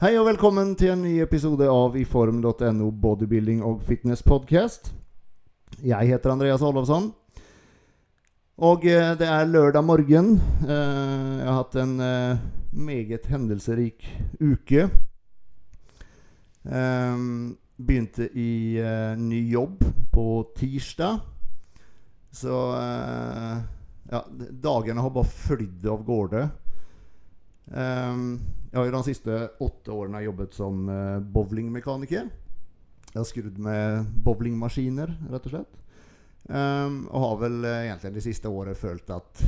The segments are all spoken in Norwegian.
Hei og velkommen til en ny episode av iform.no bodybuilding og fitness podcast. Jeg heter Andreas Olofsson Og eh, det er lørdag morgen. Eh, jeg har hatt en eh, meget hendelserik uke. Begynte i ny jobb på tirsdag. Så ja, dagene har bare flydd av gårde. Jeg har jo de siste åtte årene jobbet som uh, bowlingmekaniker. Jeg har skrudd med bowlingmaskiner, rett og slett. Um, og har vel uh, egentlig det siste året følt at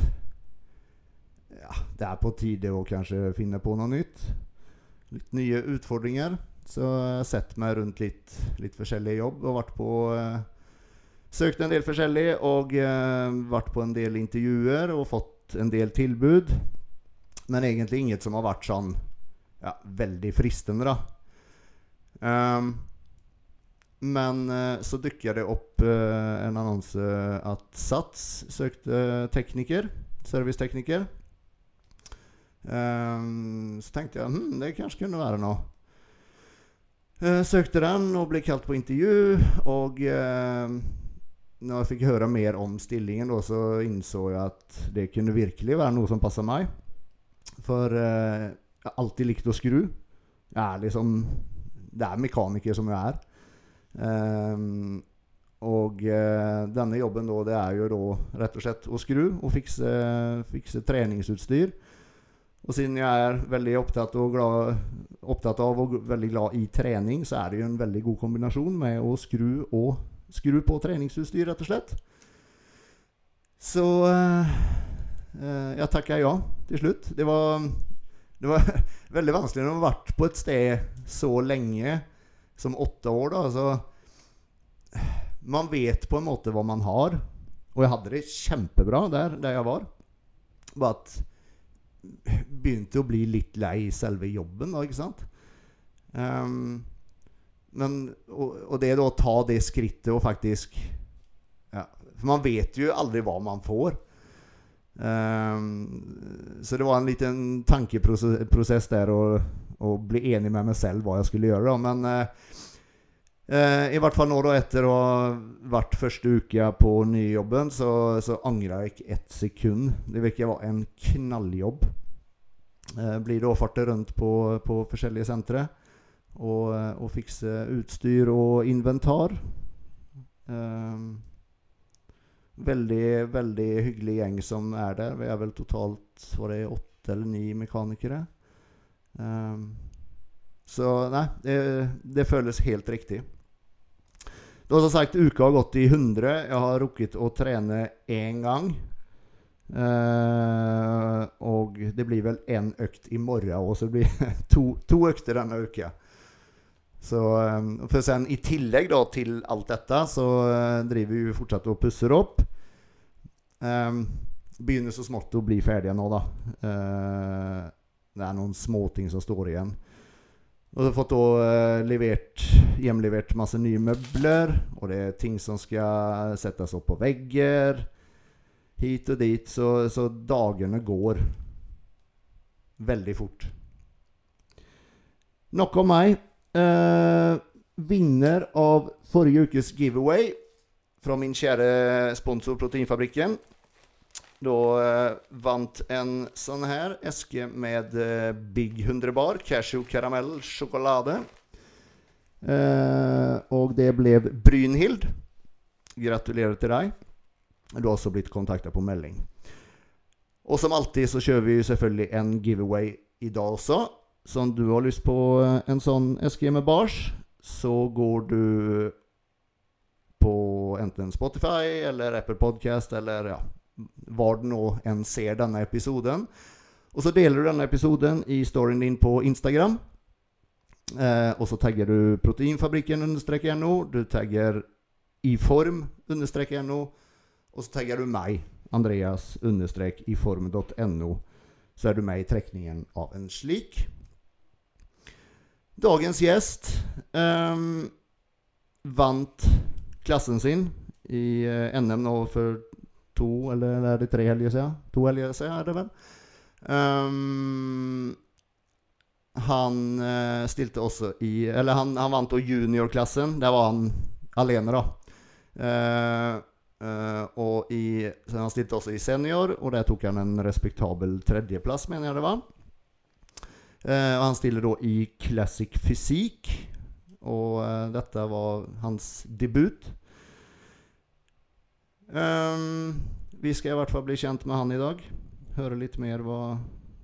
ja, det er på tide å kanskje finne på noe nytt. Litt nye utfordringer. Så jeg har sett meg rundt litt, litt forskjellig jobb og vært på uh, Søkt en del forskjellig og vært på en del intervjuer og fått en del tilbud. Men egentlig inget som har vært sånn ja, veldig fristende, da. Um, men uh, så dukka det opp uh, en annonse at Sats søkte tekniker. Servicetekniker. Um, så tenkte jeg hm, det kanskje kunne være noe. Uh, søkte den og ble kalt på intervju. Og når jeg fikk høre mer om stillingen, da, så innså jeg at det kunne virkelig være noe som passet meg. For uh, jeg har alltid likt å skru. Jeg er liksom Det er mekaniker som jeg er. Um, og uh, denne jobben da, det er jo da rett og slett å skru og fikse, fikse treningsutstyr. Og siden jeg er veldig opptatt, glad, opptatt, av og veldig glad i trening, så er det jo en veldig god kombinasjon med å skru og skru på treningsutstyr, rett og slett. Så uh, jeg takker ja til slutt. Det var, det var veldig vanskelig når man har vært på et sted så lenge som åtte år. da, så Man vet på en måte hva man har. Og jeg hadde det kjempebra der, der jeg var. Bare at begynte å bli litt lei selve jobben, da, ikke sant? Um, men, og, og, det da å ta det skrittet og faktisk ja, For man vet jo aldri hva man får. Um, så det var en liten tankeprosess der å bli enig med meg selv hva jeg skulle gjøre. Da. Men uh, uh, i hvert fall nå da etter å ha vært første uka på nyjobben, så, så angrer jeg ikke ett sekund. Det virker være en knalljobb. Uh, blir da fartet rundt på, på forskjellige sentre og, og, fikse utstyr og inventar. Um, Veldig, veldig hyggelig gjeng som er der. Vi er vel totalt var det åtte eller ni mekanikere. Um, så nei, det, det, føles helt riktig. Du har sagt, uka har gått i 100. Jeg har rukket å trene én gang. Uh, og det blir vel én økt i morgen, og så blir det to, to økter denne uka. Så, ehm, sen I tillegg da, til alt dette, så uh, driver vi fortsatt og pusser opp. Um, begynner så smått å bli ferdige nå, da. Uh, det er noen småting som står igjen. Og så har fått da, uh, levert, hjemlevert masse nye møbler. Og det er ting som skal settes opp på vegger. Hit og dit. Så, så dagene går veldig fort. Nok om meg. Uh, vinner av forrige ukes giveaway fra min kjære sponsor Proteinfabrikken. Da uh, vant en sånn her eske med uh, Big 100 bar, cashew karamell sjokolade. og det ble Brynhild. Gratulerer til deg. Du har også blitt kontakta på melding. Og som alltid så kjører vi selvfølgelig en giveaway i dag også. Så om du har lyst på eh, en sånn eske med bars, så går du på enten Spotify eller Apple Podcast eller ja, var du nå enn ser denne episoden. Og så deler du denne episoden i storyen din på Instagram. Eh, og så tagger du proteinfabrikken-no. Du tagger iform-no. Og så tagger du meg, Andreas-iform.no. Så er du med i trekningen av en slik. Dagens gjest um, vant klassen sin i eh, NM nå for to eller er det tre helger siden? To helger siden er det vel. Um, han uh, stilte også i Eller han, han vant juniorklassen. Der var han alene, da. Uh, uh, og i, han stilte også i senior, og der tok han en respektabel tredjeplass, mener jeg det var. Eh, og han stiller da i classic fysikk, og eh, dette var hans debut. Um, vi skal i hvert fall bli kjent med han i dag. Høre litt mer hva,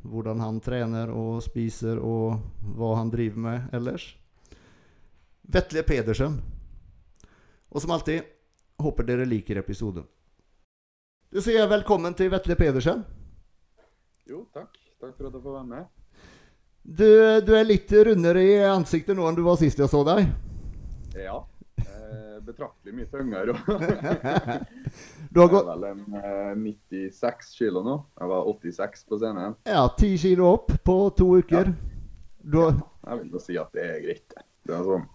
hvordan han trener og spiser, og hva han driver med ellers. Vetle Pedersen. Og som alltid håper dere liker episoden. Du sier velkommen til Vetle Pedersen. Jo, takk. Takk for at jeg får være med. Du, du er litt rundere i ansiktet nå enn du var sist jeg så deg. Ja. Eh, betraktelig mye tyngre. Du har Jeg er vel en eh, 96 kilo nå. Jeg var 86 på scenen. ja, 10 kilo opp på to uker. Du, har- Jeg vil jo si at det er greit. det. Det er sånn.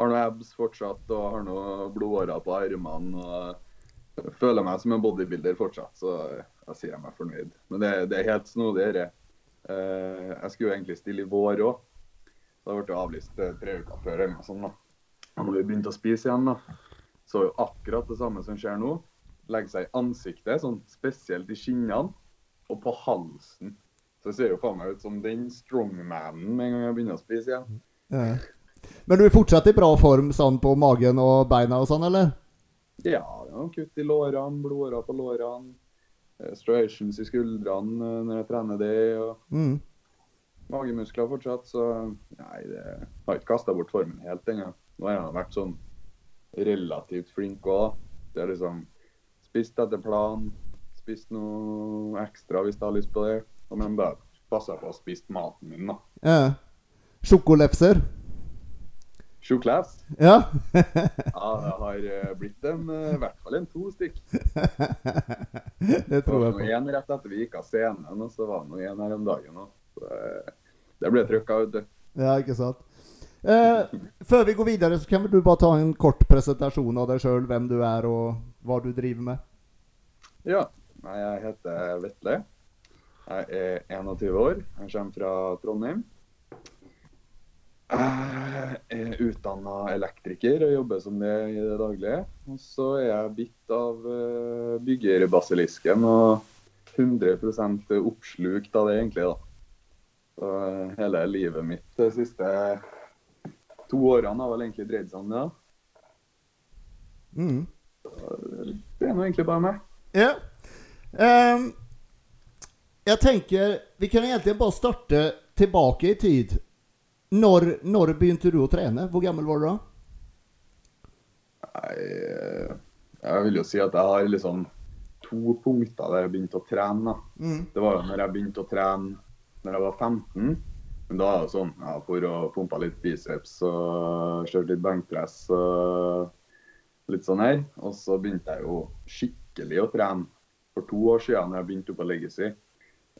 Har nå abs fortsatt og har nå blodårer på armene. og Føler meg som en bodybuilder fortsatt, så jeg sier jeg meg fornøyd. Men det, det er helt snodig. dette. Eh, jeg skulle jo egentlig stille i vår òg. Da ble det avlyst eh, tre uker før. eller noe sånt da. Og når vi begynte å spise igjen, da, så jo akkurat det samme som skjer nå. Legger seg i ansiktet, sånn spesielt i skinnene, og på halsen. Så jeg ser jo faen meg ut som den strongmanen med en gang jeg begynner å spise igjen. ja. Men du er fortsatt i bra form sånn på magen og beina og sånn, eller? Ja, det er noen kutt i lårene, blodårer på lårene. Eh, Striations i skuldrene eh, når jeg trener det. og Mm. Magemuskler fortsatt, så nei, det jeg har ikke kasta bort formen helt ennå. Nå har jeg vært sånn relativt flink òg. Det er liksom spist etter plan, spist noe ekstra hvis jeg har lyst på det. Men bare passa på å spise maten min, da. Ja. Sjokolefser? Sjokolade. Ja. Ja, det har eh, blitt en, eh, i hvert fall en to stykk. det Det tror var jeg på. Én rett etter vi gikk av scenen, og så var det en her om dagen òg. Det ble trykka ut. det. Ja, ikke sant. Eh, før vi går videre, så kan vel du bare ta en kort presentasjon av deg sjøl, hvem du er og hva du driver med? Ja. Jeg heter Vetle. Jeg er 21 år. Jeg kommer fra Trondheim. Jeg er utdanna elektriker og jobber som det i det daglige. Og så er jeg bitt av eh, byggerbasilisken og 100 oppslukt av det, egentlig. da. Så eh, hele livet mitt de siste to årene har vel egentlig dreid seg om det. da. Mm. Det er nå egentlig bare meg. Ja. Um, jeg tenker Vi kan egentlig bare starte tilbake i tid. Når, når begynte du å trene? Hvor gammel var du da? Nei, eh, jeg vil jo si at jeg har liksom to punkter der jeg begynte å trene. Mm. Det var jo når jeg begynte å trene når jeg var 15. Men da er det sånn ja, for å pumpe litt biceps og kjøre litt benkpress og litt sånn her. Og så begynte jeg jo skikkelig å trene for to år siden når jeg begynte på Legacy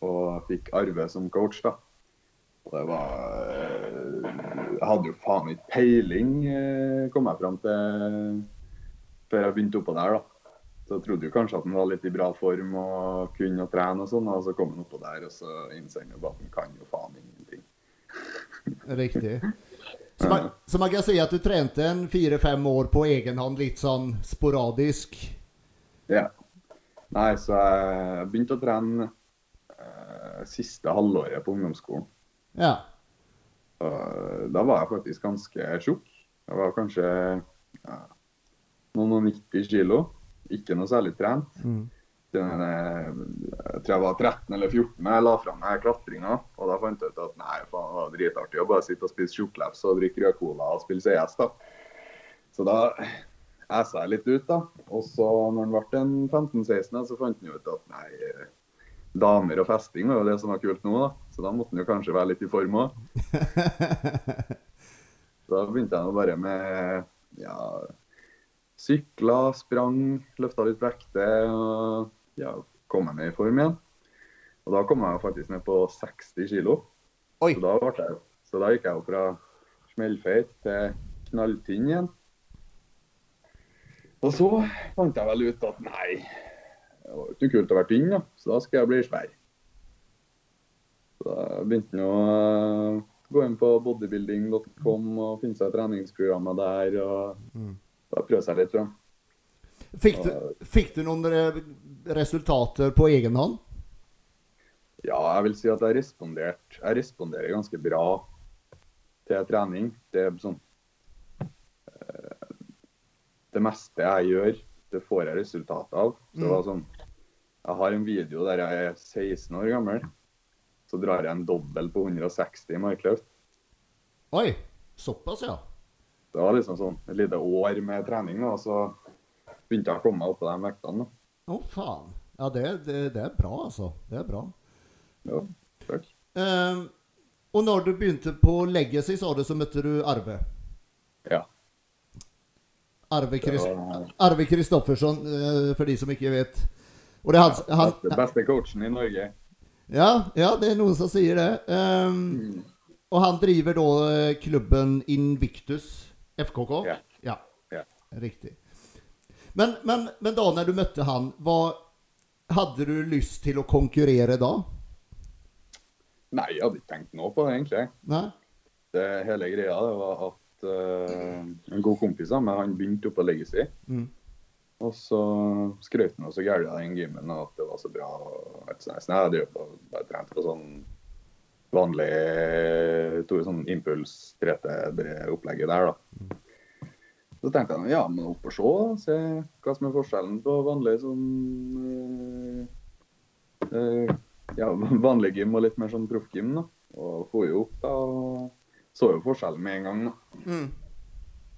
og fikk Arve som coach. da. Det var eh, Jeg hadde jo faen ikke peiling, eh, kom jeg fram til før jeg begynte oppå der. da. Så jeg trodde jo kanskje at han var litt i bra form og kunne å trene og sånn, og så kom han oppå der, og så innser han jo at han kan jo faen ingenting. Riktig. Så man, så man kan si at du trente en fire-fem år på egen hånd, litt sånn sporadisk? Ja. Nei, så jeg begynte å trene eh, siste halvåret på ungdomsskolen. Ja. Da var jeg faktisk ganske tjukk. Jeg var kanskje ja, noen og 90 kilo. Ikke noe særlig trent. Mm. Eh, Jeg tror jeg var 13 eller 14 da jeg la fram denne klatringa. Og da fant jeg ut at nei, faen, det var dritartig å bare sitte og spise tjukklaps og drikke rød cola og spille CS. da. Så da æsa jeg litt ut, da. Og så når han ble 15-16, så fant han ut at nei, eh, damer og festing var jo det som var kult nå, da. Så da måtte han jo kanskje være litt i form òg. Da begynte jeg nå bare med ja, sykla, sprang, løfta litt vekter og ja, kom meg ned i form igjen. Og da kom jeg faktisk ned på 60 kilo. Oi. Så da, jeg, så da gikk jeg jo fra smellfeit til knalltynn igjen. Og så fant jeg vel ut at nei, det var jo ikke kult å være tynn, da. Så da skal jeg bli svær. Så da begynte han å Gå inn på bodybuilding.com og finne seg treningsprogrammet der. og Mm. prøve seg litt fram. Fikk, du, fikk du noen re- resultater på egen hånd? Ja, jeg vil si at jeg respondert. Jeg responderer ganske bra til trening. Det er sånn eh, Det meste jeg gjør, det får jeg resultat av. Så det var sånn Jeg har en video der jeg er 16 år gammel. Så drar jeg en dobbel på 160 i markløft. Oi, såpass, ja. Det var liksom sånn et lite år med trening, og så begynte jeg å komme meg opp på de vektene. Å, Å, faen. Ja, det, det, det er bra, altså. Det er bra. Ja, takk. Uh, og når du begynte på Legacy, sa du, så møtte du Arve. Ja. Arve, Chris, Det var- Arve Kristoffersson, eh, for de som ikke vet. Og det er han, han beste coachen i Norge. Ja, ja, det er noen som sier det. Ehm, og han driver da eh, klubben Invictus FKK? Ja. ja. Ja. Riktig. Men, men, men da når du møtte han, hva hadde du lyst til å konkurrere da? Nei, jeg hadde ikke tenkt noe på det, egentlig. Nei? det hele greia det var at uh, en god kompis av meg han begynte oppe på Legacy. Mm. Og så skrøt han så gærent av den gymmen og at det var så bra. Så jeg drev på, bare trente på sånn vanlig sånn impuls 3T-opplegget der, da. Så tenkte jeg ja, men opp og se. Se hva som er forskjellen på vanlig sånn øh, ja, vanlig gym og litt mer sånn proffgym. da. Og for jo opp da, og så jo forskjellen med en gang. da. Mm.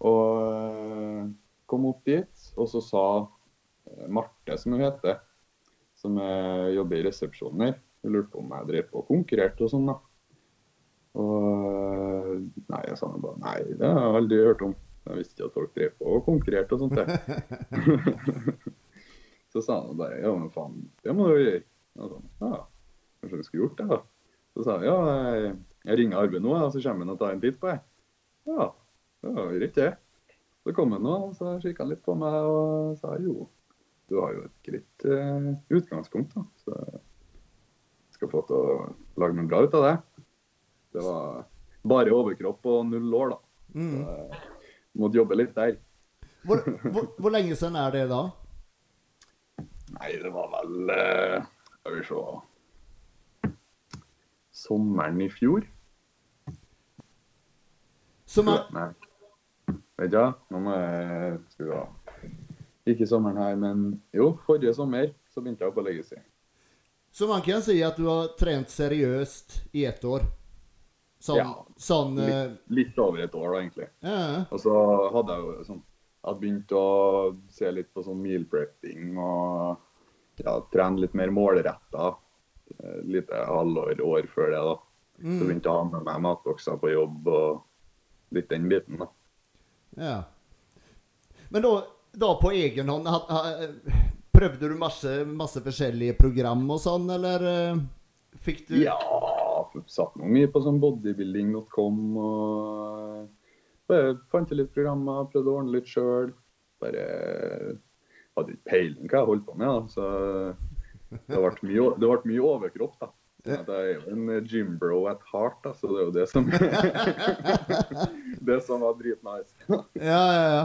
Og øh, kom opp dit, og så sa eh, Marte, som hun heter, som eh, jobber i resepsjonen her, hun lurte på om jeg drev på og konkurrerte og sånn. da. Og eh, nei, jeg sa bare nei, det har jeg aldri hørt om. Jeg visste ikke at folk drev på og konkurrerte og sånt. det. så sa han bare ja, men faen, det må du gjøre. Og sånn, ja, kanskje du skulle gjort det, da. Så sa han ja, jeg, jeg ringer Arve nå, og så kommer han og tar en titt på deg. Ja, det var greit, det. Så kom han og så kikka han litt på meg og sa jo, du har jo et greit eh, utgangspunkt, da. Så jeg skal få til å lage noe bra ut av det. Det var bare overkropp og null år, da. Mm. Så måtte jobbe litt der. Hvor, hvor, hvor lenge siden er det da? Nei, det var vel eh, Skal vi se Sommeren i fjor. Som er. Vet du, nå må jeg Skal vi ha Ikke sommeren her, men jo, forrige sommer så begynte jeg på Legacy. så man kan si at du har trent seriøst i ett år? Sånn, Ja. sånn eh, Litt, litt over et år, da, egentlig. ja. Og så hadde jeg jo sånn Jeg begynte begynt å se litt på sånn meal prepping og ja, trene litt mer målretta. Lite halvår, år før det, da. Så Mm, begynte jeg å ha med meg matbokser på jobb og litt den biten, da. Ja. Men da, da på egen hånd ha, ha, Prøvde du masse, masse forskjellige program og sånn, eller eh, fikk du Ja, satt nå mye på sånn bodybuilding.com og bare fant litt programmer, prøvde å ordne litt sjøl. Bare hadde ikke peiling hva jeg holdt på med, da. Så det ble mye, det ble mye overkropp, da. At er jo en gymbro at heart, da, så det er jo det som Det som var dritnice. Ja, ja, ja.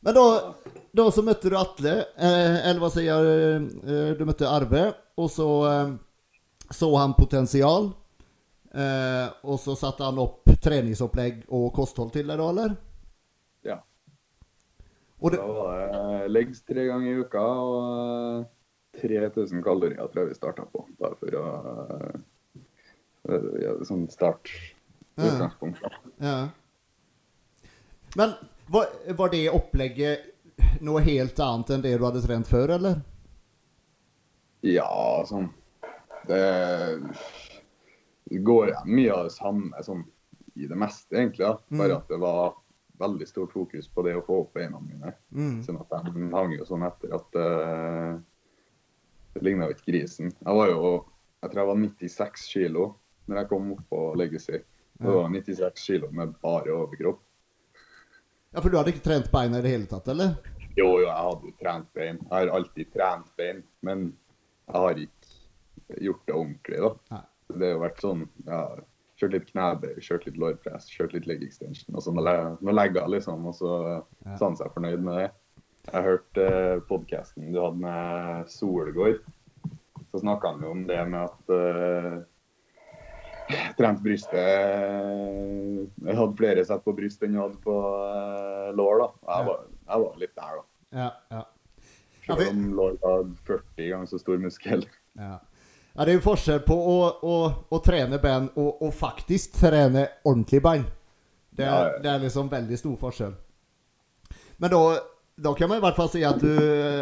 Men da, da så møtte du Atle, eh, eller hva sier jeg, eh, du møtte Arve, og så eh, så han potensial. Eh, og så satte han opp treningsopplegg og kosthold til deg, da, eller? Ja. Og det, Da var det legs tre ganger i uka og 3000 kalorier tror jeg vi starta på. Bare for å uh, ja, Sånn start utgangspunkt. ja. Men var, var det opplegget noe helt annet enn det du hadde trent før, eller? Ja, sånn Det går igjen mye av det samme sånn, i det meste, egentlig. Ja. Bare Mm. at det var veldig stort fokus på det å få opp beina mine. Mm. Sånn at de hang jo sånn etter at eh, Det ligna jo ikke grisen. Jeg var jo Jeg tror jeg var 96 kilo når jeg kom opp på Legacy. Det var 96 kilo med bare overkropp. Ja, For du hadde ikke trent bein i det hele tatt, eller? Jo, jo, jeg hadde jo trent bein. Jeg har alltid trent bein, men jeg har ikke gjort det ordentlig, da. Nei. Det har vært sånn ja, Kjørt litt knebøy, kjørt litt lårpress, kjørt litt leg extension. Og så noen noen legger, liksom. Og så Ja. han seg fornøyd med det. Jeg hørte eh, podkasten du hadde med Solgård. Så snakka han jo om det med at uh, trent brystet eh, Jeg hadde flere sett på bryst enn jeg hadde på uh, lår, da. Jeg var, jeg var litt der, da. Ja, ja. Ja, Selv om lår var 40 ganger så stor muskel. Ja. ja, det er jo forskjell på å, å, å trene bein og, og faktisk trene ordentlig bein. Det er, Ja, ja. det er liksom veldig stor forskjell. Men da, da kan man i hvert fall si at du,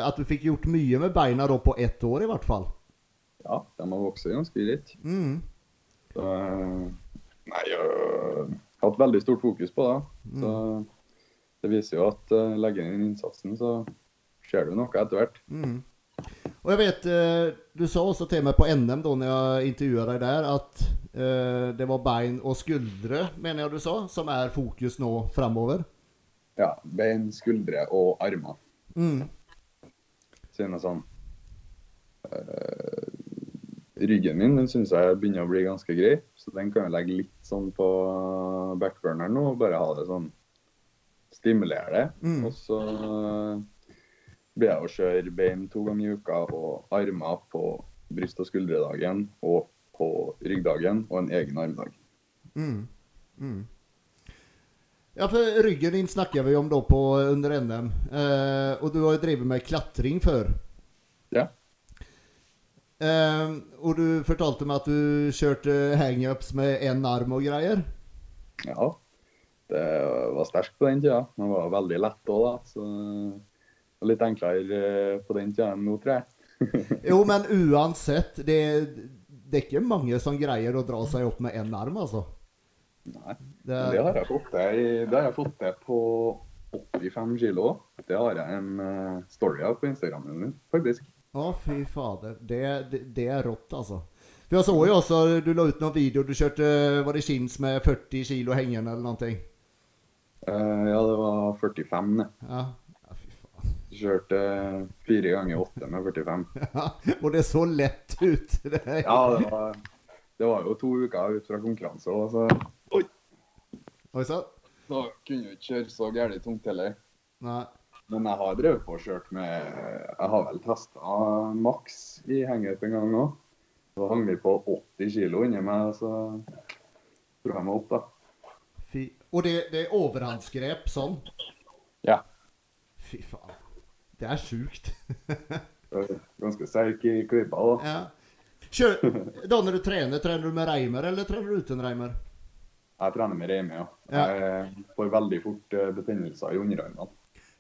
at du fikk gjort mye med beina da på ett år, i hvert fall. Ja, de har vokst ganske litt. Mm. Så, eh, nei, jeg har hatt veldig stort fokus på det. Så det viser jo at uh, legger inn innsatsen, så skjer det noe etter hvert. Mm. Og jeg vet, eh, du sa også til meg på NM da når jeg intervjuet deg der, at eh, det var bein og skuldre, mener jeg du sa, som er fokus nå fremover. Ja, bein, skuldre og armer. Mm. Siden sånn uh, Ryggen min den syns jeg begynner å bli ganske grei, så den kan jeg legge litt sånn på backburneren nå og bare ha det sånn Stimulere det. Mm. Og så blir jeg å kjøre bein to ganger i uka og armer på bryst- og skuldredagen og på ryggdagen og en egen armdag. Mm. Mm. Ja, for ryggen din snakker vi om da på under NM. Eh, og du har jo drevet med klatring før. Ja. Eh, og du fortalte meg at du kjørte hangups med én arm og greier. Ja. Det var sterkt på den tida. Den var veldig lett òg, da. Så det var litt enklere eh, på den tida enn nå, tror jeg. Jo, men uansett, det, det er ikke mange som greier å dra seg opp med én arm, altså. Nei. Det, det har jeg fått til, det har jeg fått til på 85 kilo. Det har jeg en eh, story av på Instagramen min, faktisk. Å, fy fader. Det, det, det er rått, altså. For jeg så jo også, du la ut noen videoer. du kjørte var det skins med 40 kilo hengende eller noe. Uh, ja, det var 45, det. Ja. ja, fy faen. Kjørte fire ganger åtte med 45. Ja, og det så lett ut. Det Ja, det var, det var jo to uker ut fra konkurranse òg, så Oi sann. da kunne jeg ikke kjøre så gærent tungt heller. Nei. Men jeg har drevet på og kjørt med Jeg har vel testa maks i hangup en gang òg. Så hang vi på 80 kilo inni meg, så dro jeg meg opp, da. Fy. Og det, det er overhandsgrep sånn? Ja. Fy faen. Det er sjukt. Ganske sterk i klypa. da. Ja. Kjør, da når du trener, trener du med reimer eller trener du uten reimer? Jeg trener med reime, ja. Jeg får veldig fort eh, betennelser i underarmene.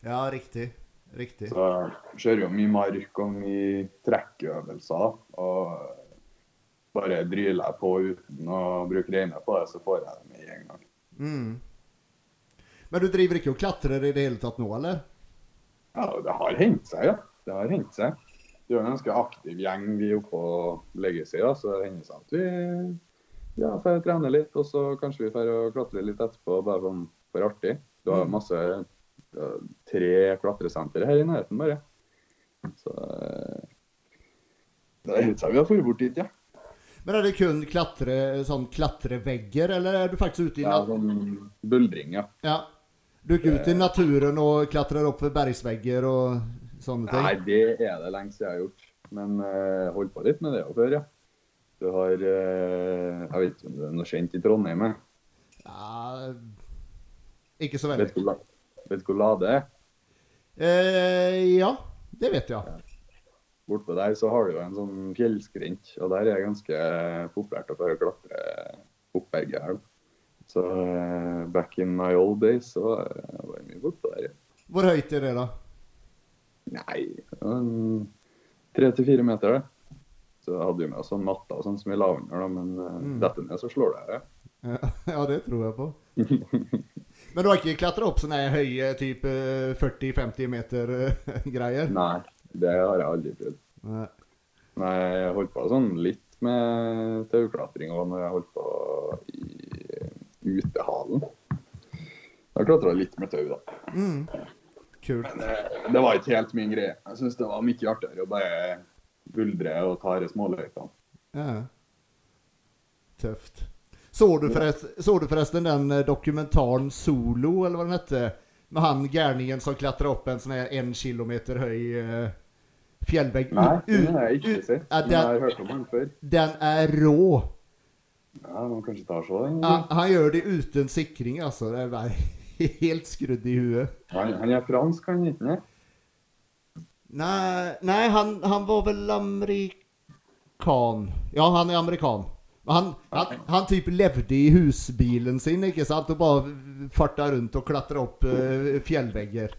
Ja, riktig. Riktig. Så jeg kjører jo mye mark og mye trekkøvelser. Og bare dryler jeg på uten å bruke reime på det, så får jeg det med en gang. Mm. Men du driver ikke og klatrer i det hele tatt nå, eller? Ja, det har hendt seg, ja. Det har hendt seg. Det er en ganske aktiv gjeng vi er oppe på leggesida, så det hender seg at vi ja, får trene litt, og så kanskje vi får klatre litt etterpå, bare sånn for artig. Du har Mm. masse tre klatresenter her i nærheten, bare. Så eh, det er seg vi har dratt bort dit, ja. Men er det kun klatre, sånn klatrevegger, eller er du faktisk ute i Ja, sånn buldring, ja. ja. Du er ikke ute i naturen og klatrer opp bergsvegger og sånne ting? Nei, det er det lenge siden jeg har gjort. Men jeg holdt på litt med det før, ja. Du har eh, Jeg vet ikke om det er noe kjent i Trondheim? jeg. Ja, ikke så Vet veldig. du hvor vet du hvor Lade er? Eh, ja, det vet jeg. Bortpå der så har du jo en sånn fjellskrent, og der er det ganske populært å bare klatre opp berget her. Så eh, back in my old days så eh, var jeg mye bortpå der. ja. Hvor høyt er det, da? Nei, tre til fire meter, det. Så hadde jo med sånn matter sånn som vi la under, da, men uh, Mm. detter ned så slår det Ja, ja, det tror jeg på. Men du har ikke klatra opp sånne høye type 40-50 meter eh? Nei, det har jeg aldri prøvd. Nei. Nei, jeg holdt på sånn litt med tauklatring òg når jeg holdt på i utehalen. Da klatra jeg litt med tau, da. Mm. Kult. Men det, det var ikke helt min greie. Jeg syns det var mye artigere å bare buldre og tar i småløypene. Ja. Tøft. Så du, förresten, så du forresten den eh, dokumentaren Solo, eller hva den hette? Med han gærningen som klättrar opp en sånn en kilometer høy uh, fjellvegg? Nei, den har jeg ikke sett. ja, Men jeg har hørt om den før. den er rå. Ja, man kanskje tar så den. Han, han gjør det uten sikring altså. Det er helt skrudd i huet. Han, han er fransk, han ikke det? Nej, nei han, han var väl amerikan. Ja, han är amerikan. Han, han, han typ levde i husbilen sin, ikke sant? Og bare farta rundt og klatra opp uh, fjellvegger.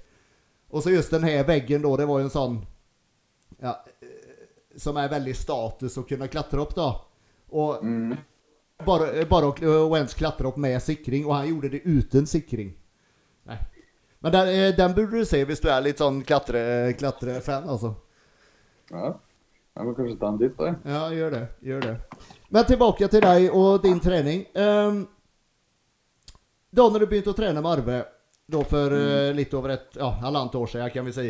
Og så just den veggen, da, det var jo en sånn Ja, eh, som er veldig status å kunne klatre opp, da. Og Mm. bare, bare å, å ens klatre opp med sikring og han gjorde det uten sikring. Men den, eh, den burde du se hvis du er litt sånn klatre, klatrefan, altså. Ja. Jeg må kanskje ta en titt da. Ja, gjør det. Gjør det. Men tilbake til deg og din trening. Um, da når du begynte å trene med Arve, da for eh, litt over et ja, halvannet år siden, kan vi si,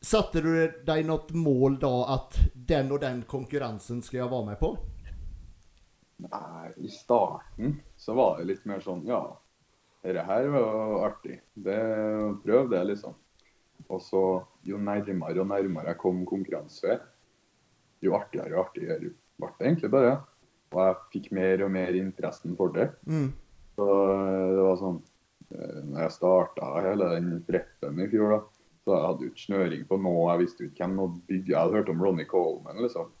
satte du deg noe mål da at den og den konkurransen skal jeg være med på? Nei, i starten så var det litt mer sånn Ja, dette her var artig. Det, prøv det, liksom. Og så jo nærmere og nærmere jeg kom konkurranse, jo artigere og artigere ble det egentlig bare. Og jeg fikk mer og mer interessen for det. Mm. Så det var sånn eh, Når jeg starta hele den preppen i fjor, da, så jeg hadde jo ikke snøring på noe. Jeg visste jo ikke hvem å bygge. Jeg hadde hørt om Ronny Coleman, liksom.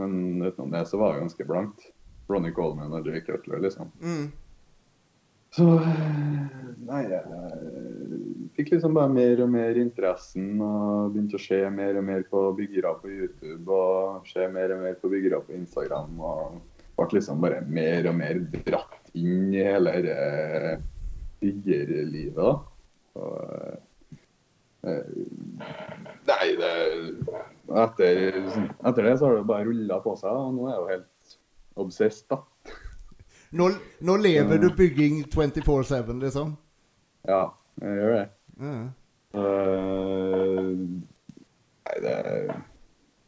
Men utenom det så var det ganske blankt. Ronny Coleman og Jay Cutler, liksom. Mm. Så eh, Nei, jeg fikk liksom bare mer og mer interessen og begynte å se mer og mer på byggere på YouTube og se mer og mer på byggere på Instagram. og ble liksom bare mer og mer dratt inn i hele det byggerlivet. da. Og, eh, nei, det etter, etter det så har det bare rulla på seg, og nå er jeg jo helt obsessed, da. Nå, nå lever du bygging 24-7, liksom? Ja, jeg gjør det. Ja. Uh, nei, det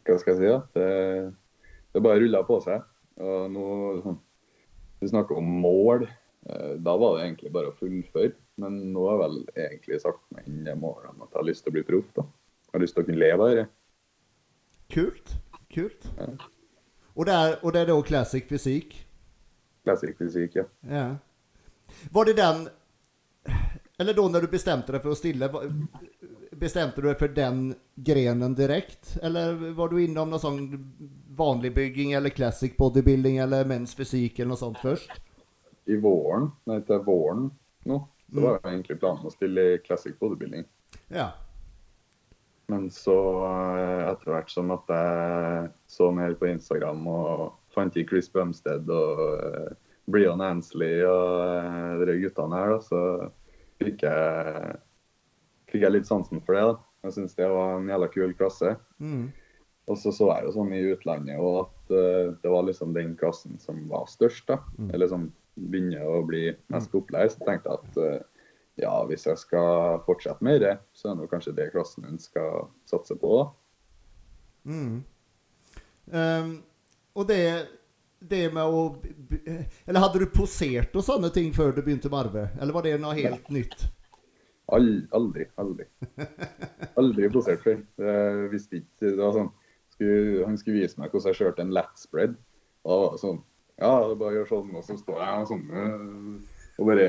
Hva skal jeg si, da? Det, det bare ruller på seg. Og nå sånn, Du snakker om mål. Eh, da var det egentlig bare å fullføre. Men nå har jeg vel egentlig sagt meg inn det målet om at jeg har lyst til å bli proff. da. Jeg har lyst til å kunne leve av det. Kult. Kult. Ja. Og det er, og det er da classic fysikk? Classic fysik, ja. Var det den Eller da når du bestemte deg for å stille, bestemte du deg for den grenen direkte? Eller var du innom noe sånn vanlig bygging eller classic bodybuilding eller menns fysik eller noe sånt først? I våren, nei, til våren nå, så var jo egentlig planen å stille i classic bodybuilding. Ja. Men så eh, etter hvert som at jeg så mer på Instagram og fant i Chris Bumstead og uh, Brian Ansley og uh, de guttene her, da, så fikk jeg, fikk jeg litt sansen for det. da. Jeg syns det var en jævla kul klasse. Mm. Og så så jeg jo sånn i utlandet og at uh, det var liksom den klassen som var størst, da. Eller som begynner å bli mest populær. Så tenkte jeg at uh, ja, hvis jeg skal fortsette med det, så er det kanskje det klassen hun skal satse på, da. Mm. Ehm, og det, det med å Eller hadde du posert og sånne ting før du begynte med arbeid? Eller var det noe helt nytt? All, aldri, aldri. Aldri posert før. Jeg visste ikke Det var sånn skulle, Han skulle vise meg hvordan jeg kjørte en lat spread. Og da var det sånn Ja, det bare å gjøre sånn, og så står jeg og sånn og bare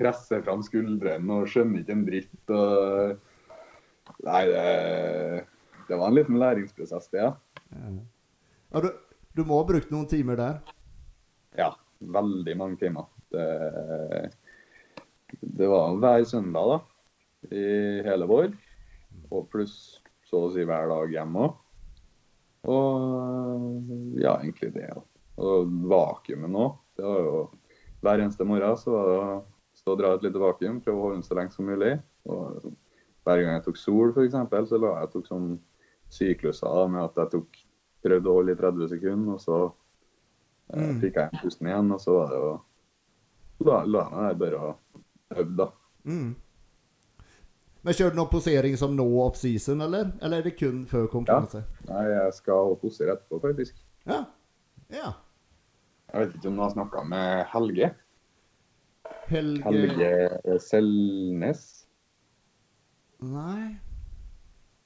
presser fram skuldrene og skjønner ikke en dritt. og Nei, det, det var en liten læringsprosess, det. Ja. Ja, du, du må ha brukt noen timer der? ja. Veldig mange timer. Det, det var hver søndag da, i hele vår. Og pluss så å si hver dag hjemme òg. Og ja, egentlig det. da. Og vakuumet nå. Det var jo hver eneste morgen så var det å stå og dra et lite vakuum, prøve å holde den så lenge som mulig. Og hver gang jeg tok sol, f.eks., så la jeg tok sånn sykluser med at jeg tok prøvde å holde i 30 sekunder, og så eh, Mm. fikk jeg inn pusten igjen, og så var det jo Da la jeg meg der bare og øvde, da. Mm. Men kjører du noen posering som nå off-season, eller? Eller er det kun før konkurranse? Nei, jeg skal posere etterpå, faktisk. Ja. ja. Jeg vet ikke om du har snakka med Helge? Helge, Helge Selnes? Nei.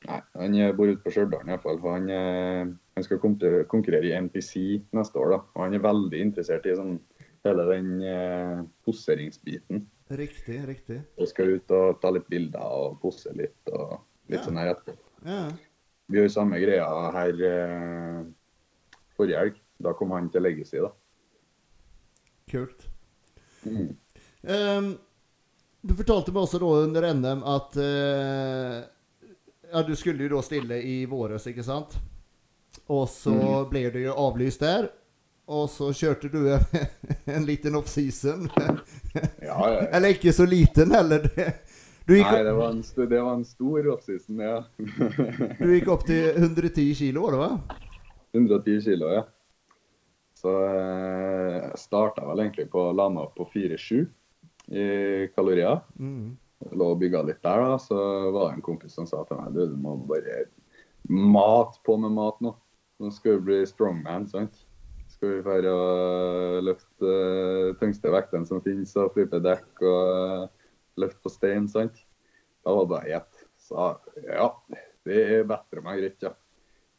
Nei, han eh, bor ute på Stjørdal iallfall. Han, eh, han skal konkurrere i MPC neste år. da, og Han er veldig interessert i sånn, hele den eh, poseringsbiten. Riktig, riktig. Og skal ut og ta litt bilder og pose litt og litt Ja. sånn her etterpå. Ja. Vi gjør samme greia her eh, forrige helg. Da kom han til Legacy, da. Kult. Mm. Um, du fortalte meg også da under NM at eh, Ja, du skulle jo da stille i våres, ikke sant? Og så Mm. ble det jo avlyst der. Og så kjørte du en, en liten offseason. Ja, ja. Eller ikke så liten heller. Du gikk, Nei, det var en, det var en stor offseason, ja. du gikk opp til 110 kilo, var det hva? 110 kilo, ja. Så eh, jeg starta vel egentlig på å la meg opp på 4-7 i kalorier. Mm. Lå og bygga litt der, da. Så var det en kompis som sa til meg du, du må bare mat på med mat nå. Nå skal du bli strongman, sant. Skal vi dra og løfte uh, tyngste vektene som finnes, og flype dekk og eh, løfte på stein, sant. Da var det bare gjett. Så ja, det er bedre meg greit, ja.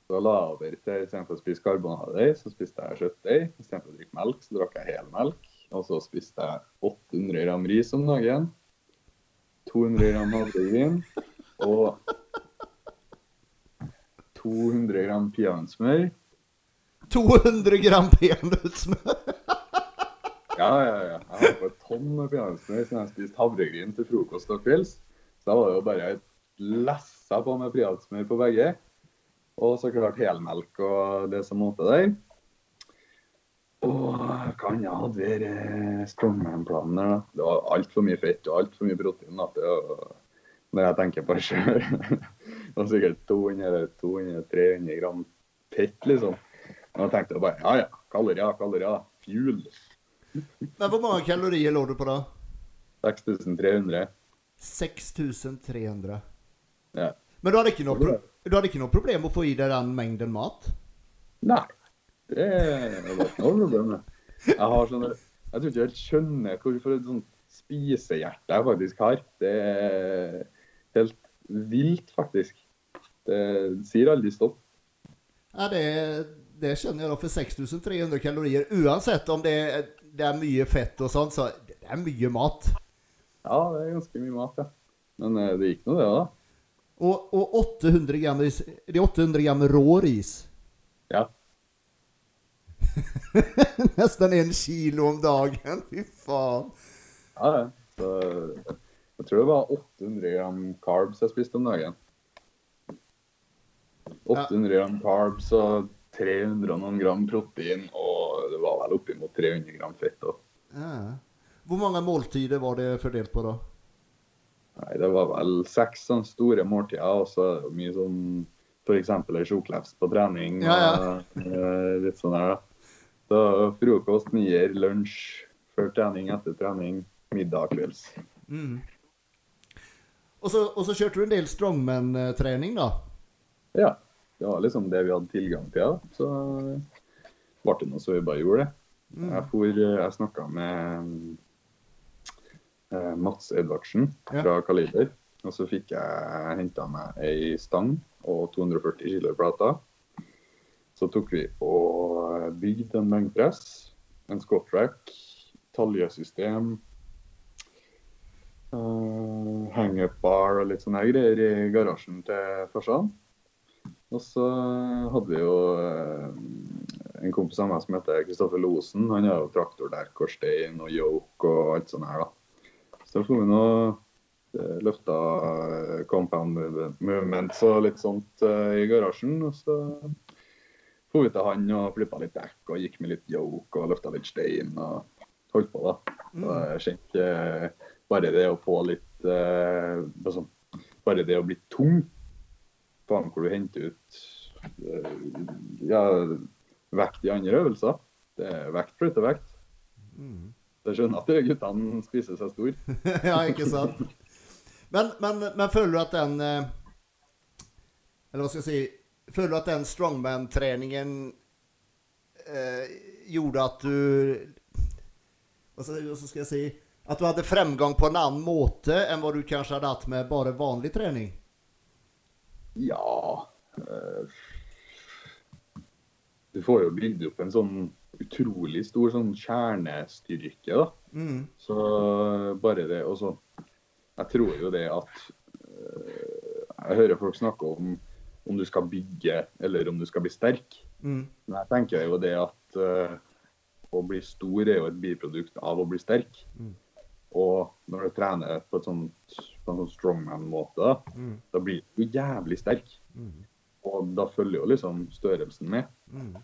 Så la jeg over til istedenfor å spise karbonadeig, så spiste jeg kjøttdeig. Istedenfor å drikke melk, så drakk jeg hel melk. Og så spiste jeg 800 gram ris om dagen. 200 gram havregryn. Og 200 gram peanøttsmør. 200 gram peanøttsmør. Ja, ja, ja. Jeg har på et tonn med peanøttsmør siden jeg spiste havregryn til frokost og kvelds. Så da var det jo bare lessa på med peanøttsmør på begge. Og så klart helmelk og det som måtte der. Og hva annet hadde vi eh, strongman-planen der, da? Det var altfor mye fett og altfor mye protein. Det var, når jeg tenker på det sjøl. det var sikkert 200-300 gram fett, liksom. Og da tenkte jeg bare ja ja, kalorier, kalorier. Fuel. Men hvor mange kalorier lå du på da? 6300. 6300. Ja. Men du hadde, ikke noe pro du hadde ikke noe problem med å få i deg den mengden mat? Nei, det var ikke noe problem. Jeg har sånne Jeg tror ikke jeg helt skjønner hvorfor et sånt spisehjerte jeg faktisk har. Det er helt vilt, faktisk. Det sier aldri stopp. Ja, det, det skjønner jeg da, for 6300 kalorier. Uansett om det, er- det er mye fett og sånn, så det er mye mat. Ja, det er ganske mye mat, ja. Men eh, det gikk nå, det, da. Og, og 800 gram Det er 800 gram rå ris. Ja. Nesten en kilo om dagen. Fy faen. ja det. Så jeg tror det var 800 gram carbs jeg spiste om dagen. 800 gram carbs og 300 og noen gram protein, og det var vel oppimot 300 gram fett. òg. Ja. Hvor mange måltider var det fordelt på, da? Nei, det var vel seks sånne store måltider, og så mye sånn f.eks. ei sjokolefs på trening. Ja, ja. Og, eh, litt sånn her, da. Så frokost, nier, lunsj før trening, etter trening, middag, kvelds. Mm. Og, så, og så kjørte du en del strongman-trening, da? Ja. Det var liksom det vi hadde tilgang til. da. Så ble det noe så vi bare gjorde det. Mm. Jeg, for, jeg snakka med eh, Mats Edvardsen Ja. fra Kaliber. Og så fikk jeg henta meg ei stang og 240 kilo plater. Så tok vi og bygde en benkpress, en squat rack, taljesystem, uh, hangup bar og litt sånne greier i garasjen til farsan. Og så hadde vi jo eh, en kompis av meg som heter Kristoffer Losen. Han har jo traktordekk og stein og yoke og alt sånt her, da. Så får vi nå eh, løfta eh, compound movements og litt sånt eh, i garasjen. Og så får vi til han og flippa litt dekk og gikk med litt yoke og løfta litt stein og holdt på, da. Jeg kjente eh, bare det å få litt uh, sånn, Bare det å bli tung faen hvor du henter ut uh, ja, vekt i andre øvelser. Det er vekt flytter vekt. Mm. Jeg skjønner at de guttene spiser seg stor. ja, ikke sant? Men, men, men føler du at den Eller hva skal jeg si Føler du at den strongman-treningen eh, gjorde at du Hva skal, skal jeg si At du hadde fremgang på en annen måte enn hva du kanskje hadde hatt med bare vanlig trening? Ja eh, Du får jo bygd opp en sånn utrolig stor sånn kjernestyrke, da. Mm. Så bare det Og så Jeg tror jo det at eh, Jeg hører folk snakke om om du skal bygge eller om du skal bli sterk. Mm. Men jeg tenker jo det at uh, å bli stor er jo et biprodukt av å bli sterk. Mm. Og når du trener på, sånt, på en sånn strongman-måte, Mm. da blir du jævlig sterk. Mm. Og da følger jo liksom størrelsen med. Mm.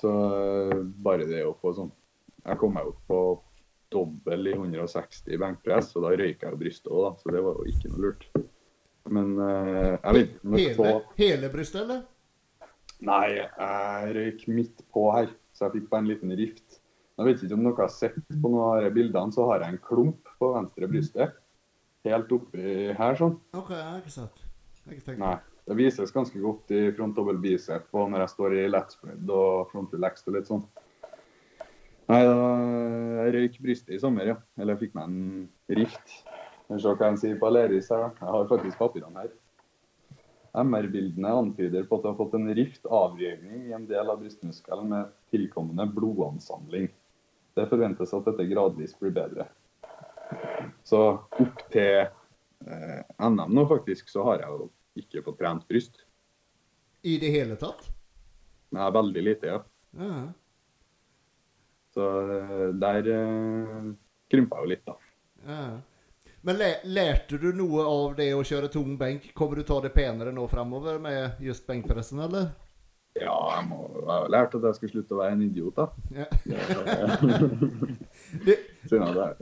Så eh, bare det å få sånn Jeg kom meg opp på dobbel i 160 benkpress, og da røyka jeg jo brystet òg. Så det var jo ikke noe lurt. Men eh, jeg vet ikke om Hele, hele brystet, eller? Nei, jeg røyk midt på her, så jeg fikk bare en liten rift. Jeg vet ikke om dere har sett på noen av de bildene, så har jeg en klump på venstre brystet. Helt oppi her, sånn. OK, jeg har ikke sett. Jeg har ikke tenkt. Nei. Det vises ganske godt i front double bicep og når jeg står i lat spread og front relax og litt sånn. Nei, da jeg røyk brystet i sommer, ja. Eller jeg fikk meg en rift. Vi se hva han sier på Aleris her, da. Jeg har faktisk papirene her. MR-bildene antyder på at du har fått en rift avrivning i en del av brystmuskelen med tilkommende blodansamling. Det forventes at dette gradvis blir bedre. Så opp til eh, NM nå faktisk, så har jeg jo ikke fått trent bryst. I det hele tatt? Nei, veldig lite, ja. Ja. Så eh, der eh, krympa jeg jo litt, da. ja. Men lærte du noe av det å kjøre tung benk? Kommer du ta det penere nå framover med just benkpressen, eller? Ja, jeg, må, jeg har lært at jeg skal slutte å være en idiot, da. Ja. Siden jeg har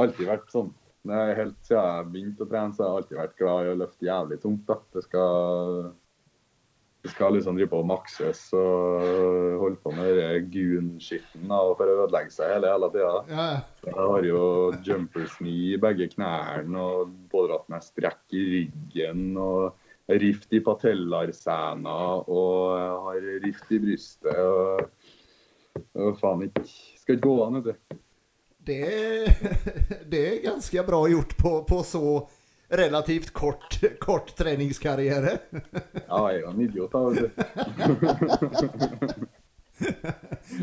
alltid vært sånn. Helt siden jeg begynte å trene, så har jeg alltid vært glad i å løfte jævlig tungt. da. Det skal, det skal liksom drive på og makses og holde på med den gun-skitten for å ødelegge seg hele hele tida. Ja. Jeg har jo jumpers knee i begge knærne og pådratt meg strekk i ryggen og rift i patellarsena og jeg har rift i brystet. og, og faen ikke Skal ikke gå an, vet du. Det, det er ganske bra gjort på, på så relativt kort, kort treningskarriere. Ja, jeg er en idiot, du.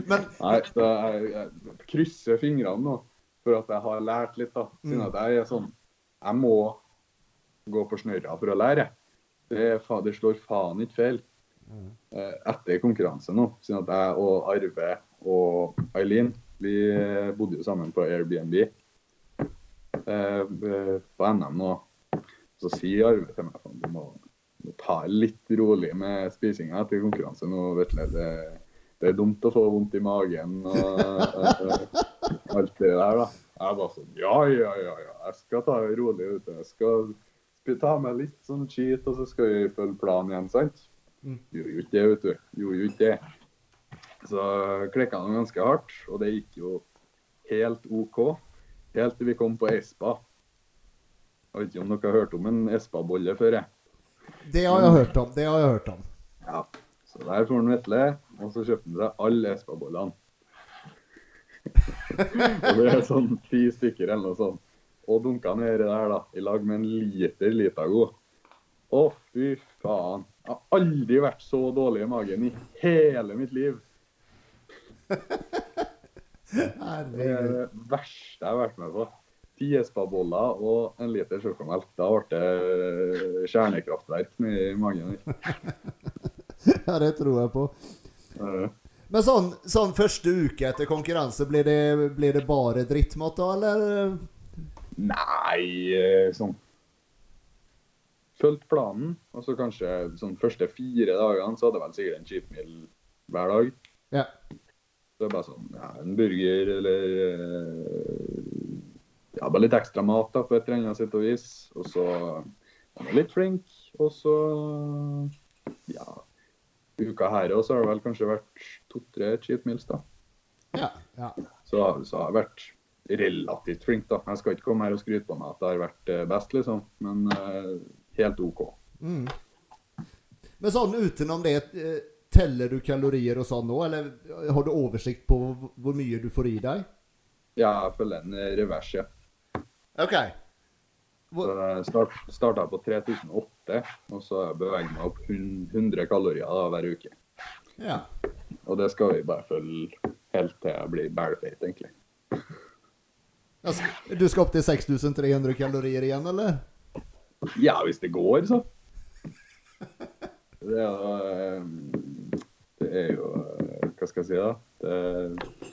Men Nei, så jeg, jeg krysser fingrene nå for at jeg har lært litt, da. Siden at jeg er sånn Jeg må gå på snørra for å lære. Det, det slår faen ikke feil. Eh, Etter konkurranse nå, siden at jeg og Arve og Eileen vi bodde jo sammen på Airbnb eh, på NM nå. Så sier Arve til meg at du må, må ta litt rolig med spisinga etter konkurranse nå. vet du, det, det er dumt å få vondt i magen og eh, alt det der, da. Jeg bare sånn Ja, ja, ja, ja. jeg skal ta det rolig. Du. Jeg skal ta meg litt sånn cheat, og så skal vi følge planen igjen, sant? Mm. Gjorde jo ikke det, vet du. Gjorde jo ikke det. Så klikka han ganske hardt, og det gikk jo helt OK. Helt til vi kom på Espa. Jeg vet ikke om dere har hørt om en Espa-bolle før? jeg. det har jeg hørt om. Det har jeg hørt om. Ja. Så der får han Vetle, og så kjøpte han seg alle Espa-bollene. og det er sånn ti stykker eller noe sånt. Og dunka nedi der, da, i lag med en liter Litago. Å, fy faen. Jeg har aldri vært så dårlig i magen i hele mitt liv. Det er det verste jeg har vært med på. Ti Espa-boller og en liter sjokomelk. Da ble det kjernekraftverk i magen. Ja, det tror jeg på. Ja. Men sånn, sånn første uke etter konkurranse, blir det, blir det bare drittmat da, eller? Nei, eh, sånn Fulgt planen. Og så kanskje sånn første fire dagene så hadde jeg vel sikkert en cheap meal hver dag. Ja. Så det er bare sånn ja, en burger eller Ja, bare litt ekstra mat da, på et eller annet sett og vis. Og så er man litt flink, og så Ja. Uka her òg så har det vel kanskje vært to-tre cheat meals, da. Ja. ja. Så, så har jeg vært relativt flink, da. Jeg skal ikke komme her og skryte på meg at det har vært eh, best, liksom. Men uh, helt OK. Mm. Men sånn utenom det, eh, teller du kalorier og sånn nå, eller har du oversikt på hvor mye du får i deg? Ja, jeg følger en revers, ja. OK. Så jeg start, starta på 3008, og så har jeg meg opp 100 kalorier da, hver uke. ja. Og det skal vi bare følge helt til jeg blir bælfeit, egentlig. Du skal opp til 6300 kalorier igjen, eller? Ja, hvis det går, så. Det er, eh, det er jo eh, Hva skal jeg si, da? Det,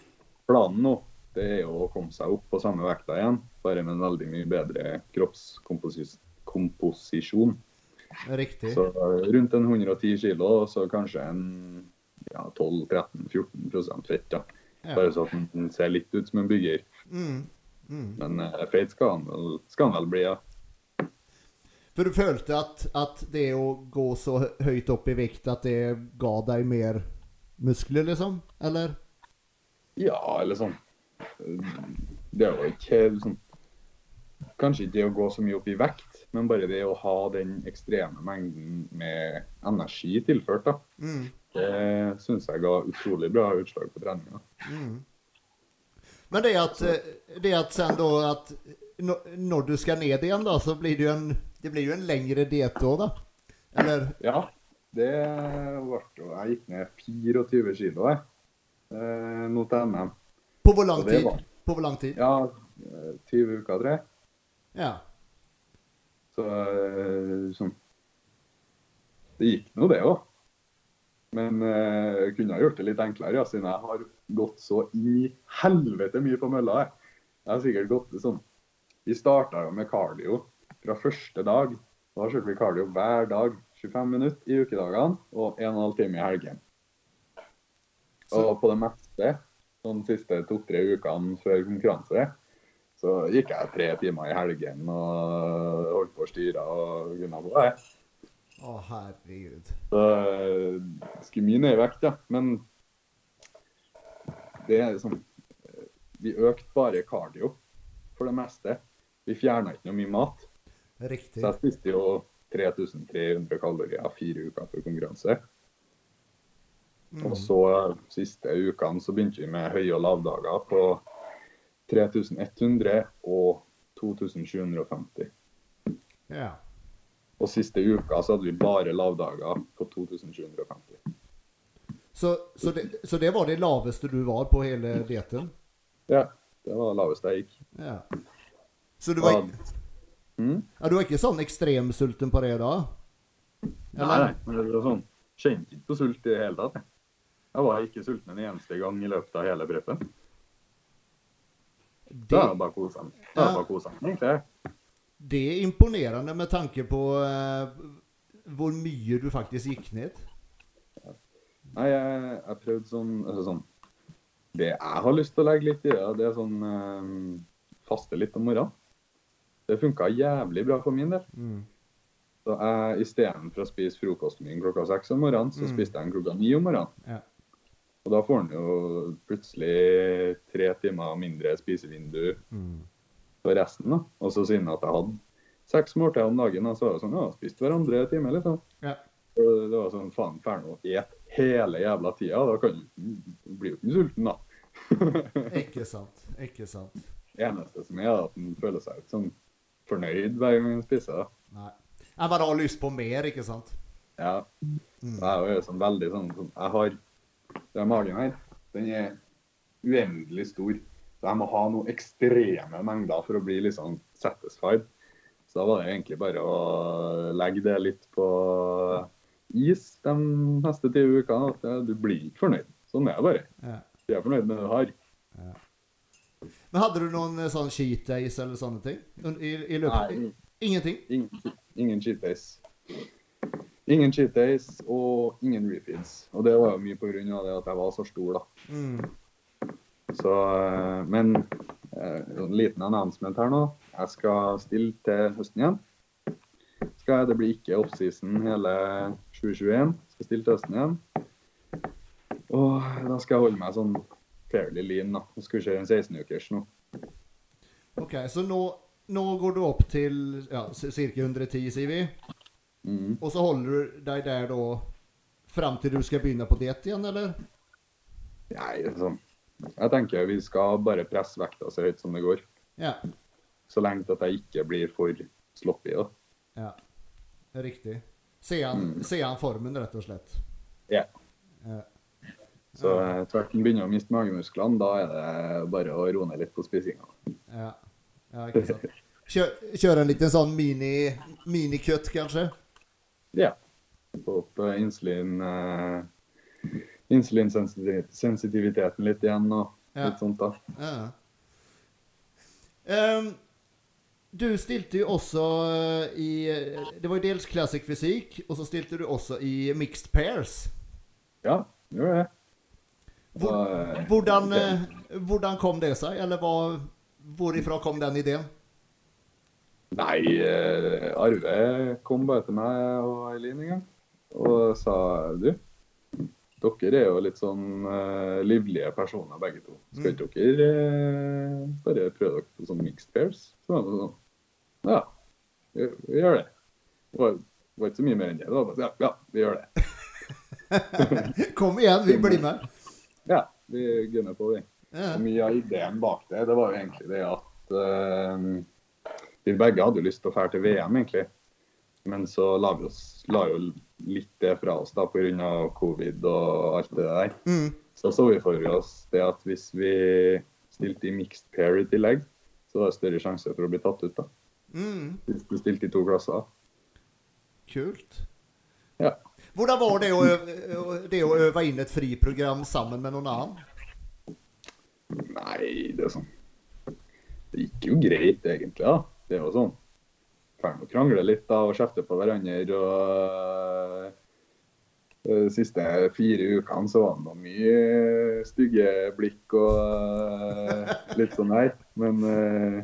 planen nå det er jo å komme seg opp på samme vekta igjen, bare med en veldig mye bedre kroppskomposisjon. Riktig. Så eh, rundt en 110 kilo, og så kanskje en ja, 12-13-14 fett. da. Ja. Bare så at den ser litt ut som en bygger. Mm. Mm. Men uh, feit skal han vel, skal han vel bli, ja. For du følte at, at det å gå så høyt opp i vekt, at det ga deg mer muskler, liksom? Eller? Ja, eller sånn. Det jo ikke sånn Kanskje ikke det å gå så mye opp i vekt, men bare det å ha den ekstreme mengden med energi tilført, da. Mm. Det syns jeg ga utrolig bra utslag på treninga. Mm. Men det at, eh, det at sen da at når du skal ned igjen, da, så blir det jo en, det blir jo en lengre diet da, da? Eller? Ja, det ble jo Jeg gikk ned 24 kilo, jeg. Eh, til NM. På hvor lang tid? var- På hvor lang tid? Ja, eh, 20 uker, tror jeg. Ja. Så sånn Det gikk nå, det òg. Men eh, jeg kunne ha gjort det litt enklere, ja, siden jeg har gått så i helvete mye på mølla. Jeg, jeg har sikkert gått sånn Vi starta jo med cardio fra første dag. Da kjørte vi cardio hver dag. 25 minutter i ukedagene og 1 12 time i helgen. Og på det meste, sånn siste to-tre ukene før konkurranse, så gikk jeg tre timer i helgen og holdt på å styre og gunna på. Jeg. Å, herregud. Så eh, skulle mye ned i vekt, ja. Men det er sånn eh, Vi økte bare cardio for det meste. Vi fjerna ikke noe mye mat. Riktig. Så jeg spiste jo 3300 kalorier fire uker før konkurranse. Mm. Og så siste ukene så begynte vi med høye og lavdager på 3100 og 2750. Ja. Og siste uka så hadde vi bare lavdager på 2750. Så, så, det, så det var det laveste du var på hele dieten? Ja, det var det laveste jeg gikk. Ja. Så du var, ikke, Mm? ja, du var ikke sånn ekstremsulten på det da? Nei, nei, men det var sånn, kjente ikke på sult i det hele tatt. jeg. Var ikke sulten en eneste gang i løpet av hele preppen. Det, er bare kosa meg. Det er Ja. bare koset meg, egentlig. det er imponerende med tanke på uh, hvor mye du faktisk gikk ned. Nei, jeg, har prøvde sånn, altså sånn Det jeg har lyst til å legge litt i det, det er sånn um, faste litt om morgenen. Det funka jævlig bra for min del. Mm. Så jeg istedenfor å spise frokosten min klokka seks om morgenen, så Mm. spiste jeg den klokka ni om morgenen. Ja. Og da får han jo plutselig tre timer mindre spisevindu Mm. for resten. da. Og så siden at jeg hadde seks måltider om dagen, da, så var det sånn, ja, spiste hverandre time, liksom. Ja. Og det var sånn, faen, ferdig nå et hele jævla tida, da kan du bli blir jo ikke sulten, da. Ikke sant. Ikke sant. Det eneste som er at en føler seg ikke sånn fornøyd hver gang en spiser. da. Nei. Jeg bare har lyst på mer, ikke sant? Ja, Mm. jeg er jo sånn veldig sånn, sånn Jeg har den magen her, den er uendelig stor. Så jeg må ha noen ekstreme mengder for å bli sånn satisfied. Så da var det egentlig bare å legge det litt på is de neste ti ukene. At du blir ikke fornøyd. Sånn er det bare. Ja. Du er fornøyd med det du har. Men hadde du noen eh, sånn cheat days eller sånne ting? I, i løpet? Nei, Ingenting? ingen, ingen cheat days. Ingen cheat days og ingen refeeds. Og det var jo mye av det at jeg var så stor, da. Mm. Så, eh, men eh, en liten announcement her nå. Jeg skal stille til høsten igjen. Skal jeg, det blir ikke offseason hele 2021. Skal stille til høsten igjen. Og da skal jeg holde meg sånn fairly lean. da. Jeg skal kjøre en 16-ukers nå. Ok, så nå, nå går du opp til ja, ca. 110, sier vi. Mm. Og så holder du deg der da fram til du skal begynne på diett igjen, eller? Nei, sånn. Jeg tenker vi skal bare presse vekta så høyt som det går. Ja. Så lenge at jeg ikke blir for sloppy. da. ja. Riktig. Se han, se an formen, rett og slett. Ja. Ja. Så eh, tvert han begynner å miste magemusklene, da er det bare å roe ned litt på spisinga. Ja, ja ikke sant. Kjør, en liten sånn mini, mini kanskje? Ja. Få opp eh, insulin eh, insulinsensitiviteten litt igjen og Ja. litt sånt, da. Ja. Um, du stilte jo også eh, i Det var jo dels classic fysikk, og så stilte du også i mixed pairs. Ja, det. Hvor, Da, eh, hvordan, det- hvordan kom det seg? Eller hva, hvorifra kom den ideen? Nei, eh, Arve kom bare til meg og Eileen en gang og sa du, dere er jo litt sånn uh, livlige personer begge to. Skal ikke dere uh, bare prøve dere på sånn mixed pairs? Så var det sånn, ja, vi, vi gjør det. Det var, var ikke så mye mer enn det. da, ja, ja, vi gjør det. Kom igjen, vi blir med. Ja, vi gunner på, vi. Ja. Mye av ideen bak det, det var jo egentlig det at eh, vi begge hadde jo lyst til å fære til VM, egentlig. Men så la vi oss, la jo litt det fra oss da, pga. covid og alt det der. Mm. Så så vi for oss det at hvis vi stilte i mixed pair i tillegg, så var det større sjanse for å bli tatt ut. da. Mm. Hvis du stilte i to klasser. Kult. Ja. Hvordan var det å, det å øve inn et friprogram sammen med noen annen? Nei, det er sånn Det gikk jo greit, egentlig. da. Det er jo sånn Ferdig å krangle litt da, og kjefte på hverandre. og eh, De siste fire ukene så var det noe mye stygge blikk og eh, litt sånn her. Men eh,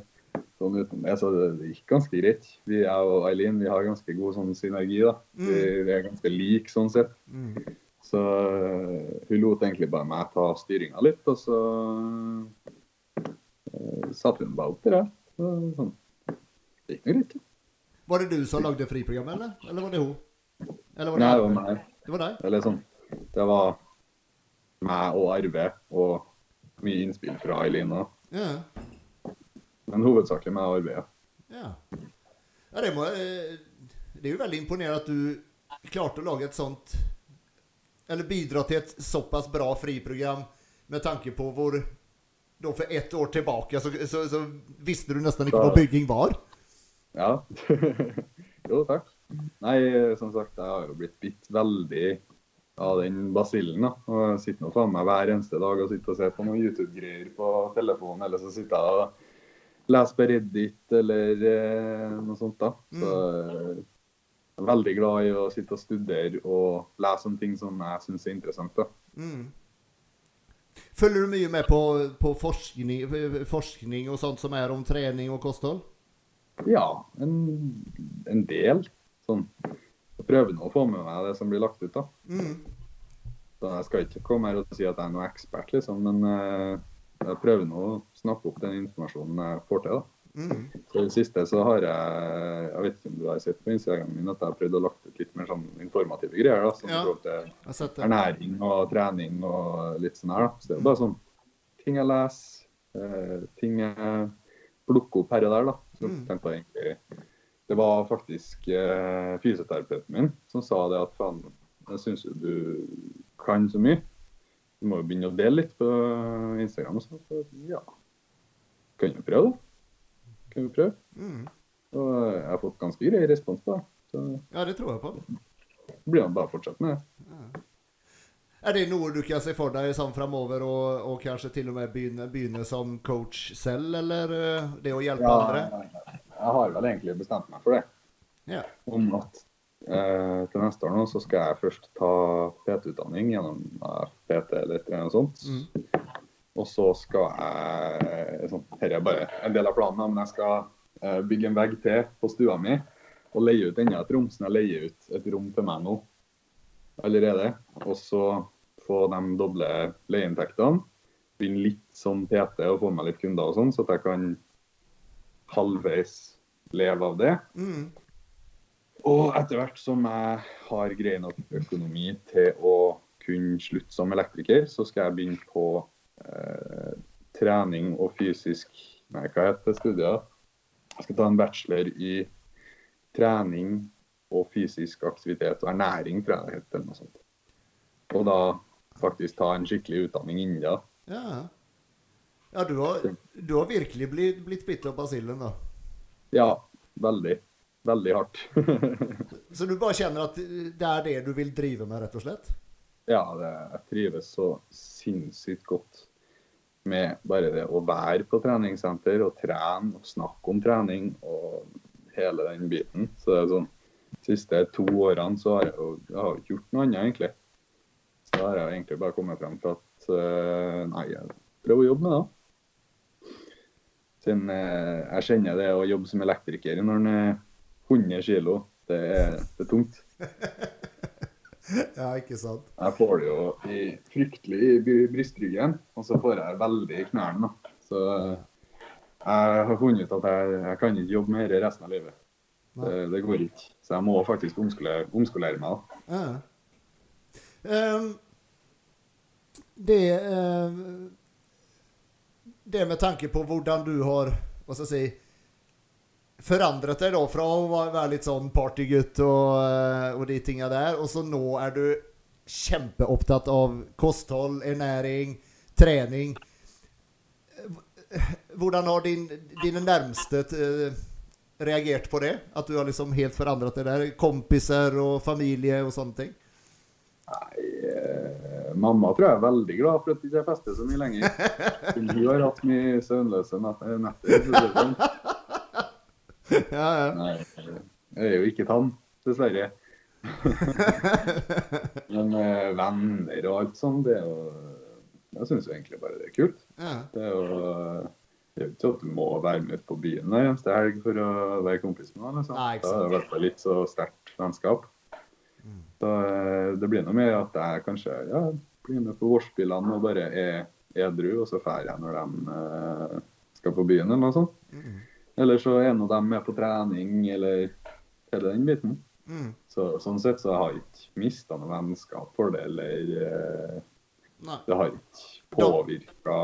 sånn uten det, så det, gikk ganske greit. Vi, jeg og Eileen vi har ganske god sånn synergi. da. Vi, vi er ganske like sånn sett. Mm. Så hun lot egentlig bare meg ta styringa litt, og så øh, satte hun opp til det. Sånn. Det gikk greit. Var det du som lagde friprogrammet, eller? Eller var det hun? Eller var det Nei, det var meg. Det var deg? Eller sånn. Det var meg og RV og mye innspill fra Eileen. Ja. Men hovedsakelig meg og RV. ja. Ja. ja det, må, eh, det er jo veldig imponerende at du klarte å lage et sånt Eller bidra til et såpass bra friprogram med tanke på hvor da For ett år tilbake så, så, så visste du nesten ikke hva bygging var. Ja. jo, takk. Nei, som sagt, jeg har jo blitt bitt veldig av den basillen. da. Og jeg sitter nå faen meg hver eneste dag og sitter og ser på noen YouTube-greier på telefonen, eller så sitter jeg og leser på Reddit eller eh, noe sånt. da. Så eh, jeg er veldig glad i å sitte og studere og lese om ting som jeg syns er interessant. da. Mm. Følger du mye med på, på forskning, forskning og sånt som er om trening og kosthold? Ja, en, en del. Sånn. Jeg prøver nå å få med meg det som blir lagt ut. da. Mm. Så jeg skal ikke komme her og si at jeg er noe ekspert, liksom, men eh, jeg prøver nå å snappe opp den informasjonen jeg får til. da. Mm. Så det siste så har jeg jeg vet ikke om du har sett på Instagram min at jeg har prøvd å lagt ut litt mer sånn informative greier. da, sånn Ja. forhold til ernæring og trening og litt sånn her. da. Så det er bare sånn ting jeg leser, eh, ting jeg plukker opp her og der. da. Så Mm. tenkte jeg egentlig Det var faktisk eh, fysioterapeuten min som sa det at faen, jeg syns jo du kan så mye. Du må jo begynne å dele litt på Instagram. og sånn. Så ja, kan jo prøve, da. Kan jo prøve. Mm. Og jeg har fått ganske grei respons på det. Ja, det tror jeg på. Så blir han bare å fortsette med det. Er det noe du kan se for deg sånn framover, og, og kanskje til og med begynne, begynne som coach selv, eller eh, det å hjelpe andre? jeg har vel egentlig bestemt meg for det. Ja. Om at eh, til neste år nå så skal jeg først ta PT-utdanning gjennom eh, PT eller annet sånt. Mm. Og så skal jeg sånn, Dette er bare en del av planen, men jeg skal eh, bygge en vegg til på stua mi og leie ut enda et rom. Så jeg leier ut et rom til meg nå allerede. Og så få de doble leieinntektene. Begynne litt som PT og få meg litt kunder og sånn, så at jeg kan halvveis leve av det. Mm. Og etter hvert som jeg har grei nok økonomi til å kunne slutte som elektriker, så skal jeg begynne på eh, trening og fysisk Nei, hva heter studiet? Jeg skal ta en bachelor i trening og fysisk aktivitet og ernæring, tror jeg det heter. Og da faktisk ta en skikkelig utdanning innen det. Ja. Ja, du har, du har virkelig blitt, blitt bitt av basillen, da. Ja, veldig. Veldig hardt. Så du bare kjenner at det er det du vil drive med, rett og slett? ja, det, jeg trives så sinnssykt godt med bare det å være på treningssenter og trene og snakke om trening og hele den biten. Så det er sånn, De siste to årene så har jeg jo ikke gjort noe annet, egentlig. Så da har jeg egentlig bare kommet frem til at uh, nei, prøver å jobbe med det. Siden uh, jeg kjenner det å jobbe som elektriker når en er 100 kilo, det det er tungt. Ja, ikke sant? Jeg får det jo i, fryktelig i brystryggen, og så får jeg veldig i knærne. da. Så jeg har funnet ut at jeg, jeg kan ikke jobbe med dette resten av livet. Det, det går ikke. Så jeg må faktisk omskolere, omskolere meg. da. Ja. Ehm, det ehm, Det med tanke på hvordan du har hva skal jeg si, forandret deg da fra å være litt sånn partygutt og, eh, og de tinga der, og så nå er du kjempeopptatt av kosthold, ernæring, trening. Hvordan har din, dine nærmeste eh, reagert på det? At du har liksom helt forandret deg der? Kompiser og familie og sånne ting? Nei, eh, mamma tror jeg er veldig glad for at jeg ikke fester så mye lenger. Hun har hatt mye søvnløse netter. sånn. Ja, ja. Nei, jeg er jo ikke tann, dessverre. Men eh, venner og alt sånt, det er jo Jeg syns egentlig bare det er kult. ja. Det er jo det er ikke at du må være med på byen hver eneste helg for å være kompis med noen. Liksom. Nei, ikke Da er det i hvert fall litt så sterkt vennskap. Så eh, det blir noe med at jeg kanskje ja, blir med på vorspielene og bare er edru, og så drar jeg når de eh, skal på byen eller noe sånt. Mm. Eller så er nå de med på trening, eller hele den biten. Mm. Så, sånn sett så har jeg ikke mista noe vennskap for det, eller Nei. det har ikke påvirka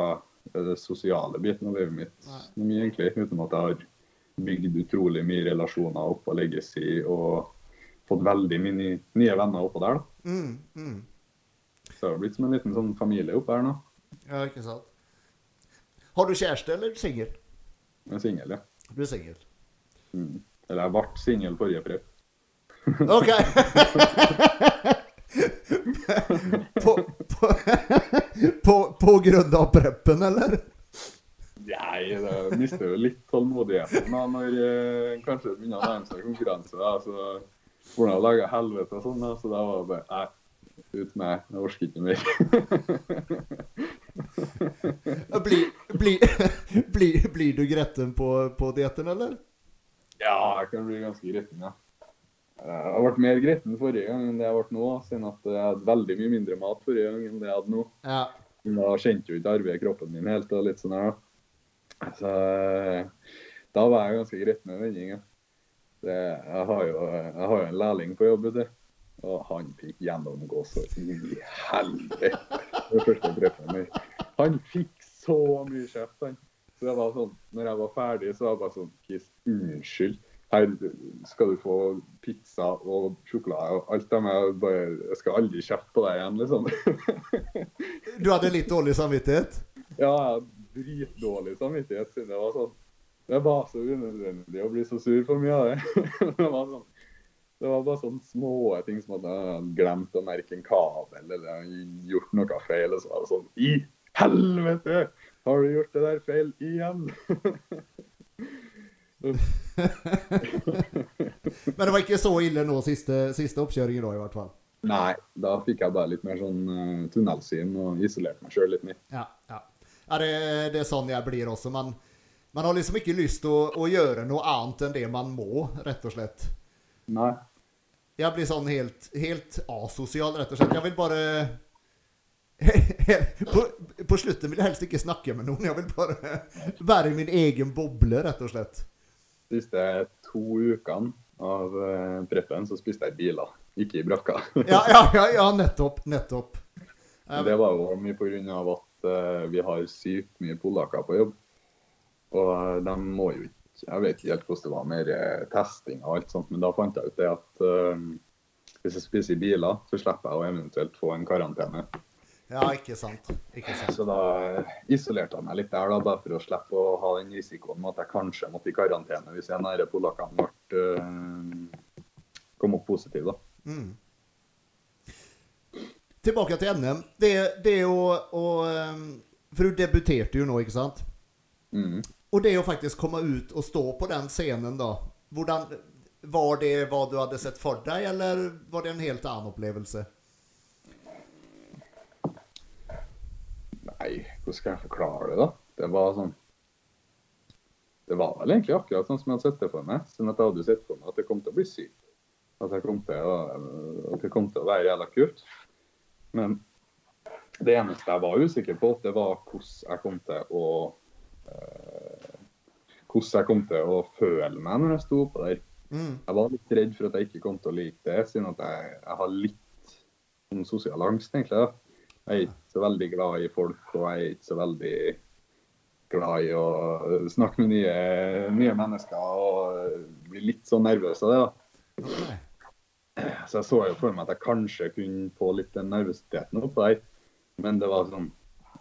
det sosiale biten av livet mitt mye, egentlig. Uten at jeg har bygd utrolig mye relasjoner opp og legges i. og fått veldig mye nye- nye venner oppå der. da. Mm. Mm. Så det har blitt som en liten sånn familie oppå her nå. Ja, ikke sant. Har du kjæreste eller singel? Jeg er singel, ja. Du er singel. Mm. Eller jeg ble singel forrige prøve. OK. på, på, på, på grunn av preppen, eller? Nei, det mister jo litt tålmodigheten da, når eh, kanskje begynner å nærme seg konkurranse. da, så får jeg laga helvete og sånn, så da var det bare Nei, ut med Jeg orker ikke mer. Blir blir, blir, blir du gretten på, på dietten, eller? ja, jeg kan bli ganske gretten, ja. Jeg har vært mer gretten forrige gang enn det jeg ble nå, siden at jeg hadde veldig mye mindre mat forrige gang enn det jeg hadde nå. Ja. Da kjente jo ikke arbeidet kroppen min helt og litt sånn her, da. Så eh, da var jeg ganske gretten i vending, ja. Det, jeg, har jo, jeg har jo en lærling på jobb, vet du. Og han fikk gjennomgå så i helvete. Det første treffet mitt. Han fikk så mye kjeft, han. Så det var sånn, når jeg var ferdig, så var jeg bare sånn Kiss, unnskyld. Her skal du få pizza og sjokolade og alt det med. Bare, jeg skal aldri kjefte på deg igjen, liksom. Du hadde litt dårlig samvittighet? Ja, dritdårlig samvittighet siden det var sånn. Det var så unødvendig å bli så sur for mye av det. det, var sånn, det var bare sånne små ting som at jeg hadde glemt å merke en kabel eller gjort noe feil. Og så var det sånn I helvete! Har du gjort det der feil igjen? Men det var ikke så ille nå siste, siste oppkjøringen da, i hvert fall? Nei, da fikk jeg bare litt mer sånn uh, tunnelsyn og isolerte meg sjøl litt mer. Ja, ja. ja det, det er sånn jeg blir også. Man, man har liksom ikke lyst til å, å gjøre noe annet enn det man må, rett og slett. Nei. Jeg blir sånn helt, helt asosial, rett og slett. Jeg vil bare på, på slutten vil jeg helst ikke snakke med noen. Jeg vil bare være i min egen boble, rett og slett. De siste to ukene av eh, preppen, så spiste jeg biler, ikke i brakka. Ja, ja, ja, ja nettopp. Nettopp. Det var jo mye pga. at eh, vi har sykt mye polakker på jobb. Og de må jo ikke Jeg vet ikke helt hvordan det var med testing og alt sånt, men da fant jeg ut det at uh, hvis jeg spiser i biler, så slipper jeg å eventuelt få en karantene. Ja, ikke sant. Ikke sant. Så da isolerte jeg meg litt der, da, bare for å slippe å ha den risikoen med at jeg kanskje måtte i karantene hvis en av polakkene ble, uh, kom opp positiv. da. Mm. Tilbake til NM. Det, det å, å ehm, For du debuterte jo nå, ikke sant? Mm. Og det å faktisk komme ut og stå på den scenen, da. Hvordan, var det hva du hadde sett for deg, eller var det en helt annen opplevelse? Nei, hvordan skal jeg forklare det, da? Det var sånn Det var vel egentlig akkurat sånn som jeg hadde sett det for meg. Sånn at jeg hadde sett for meg at det kom til å bli sykt. At, jeg kom til å, at det kom til å være jævla kult. Men det eneste jeg var usikker på, det var hvordan jeg kom til å eh, Hvordan jeg kom til å føle meg når jeg sto oppå der. Mm. Jeg var litt redd for at jeg ikke kom til å like det, siden at jeg, jeg har litt sånn sosial angst, egentlig. da. Jeg er ikke så veldig glad i folk, og jeg er ikke så veldig glad i å snakke med nye, nye mennesker og bli litt sånn nervøs av det. da. Så jeg så jo for meg at jeg kanskje kunne få litt den nervøsiteten oppå der. Men det var sånn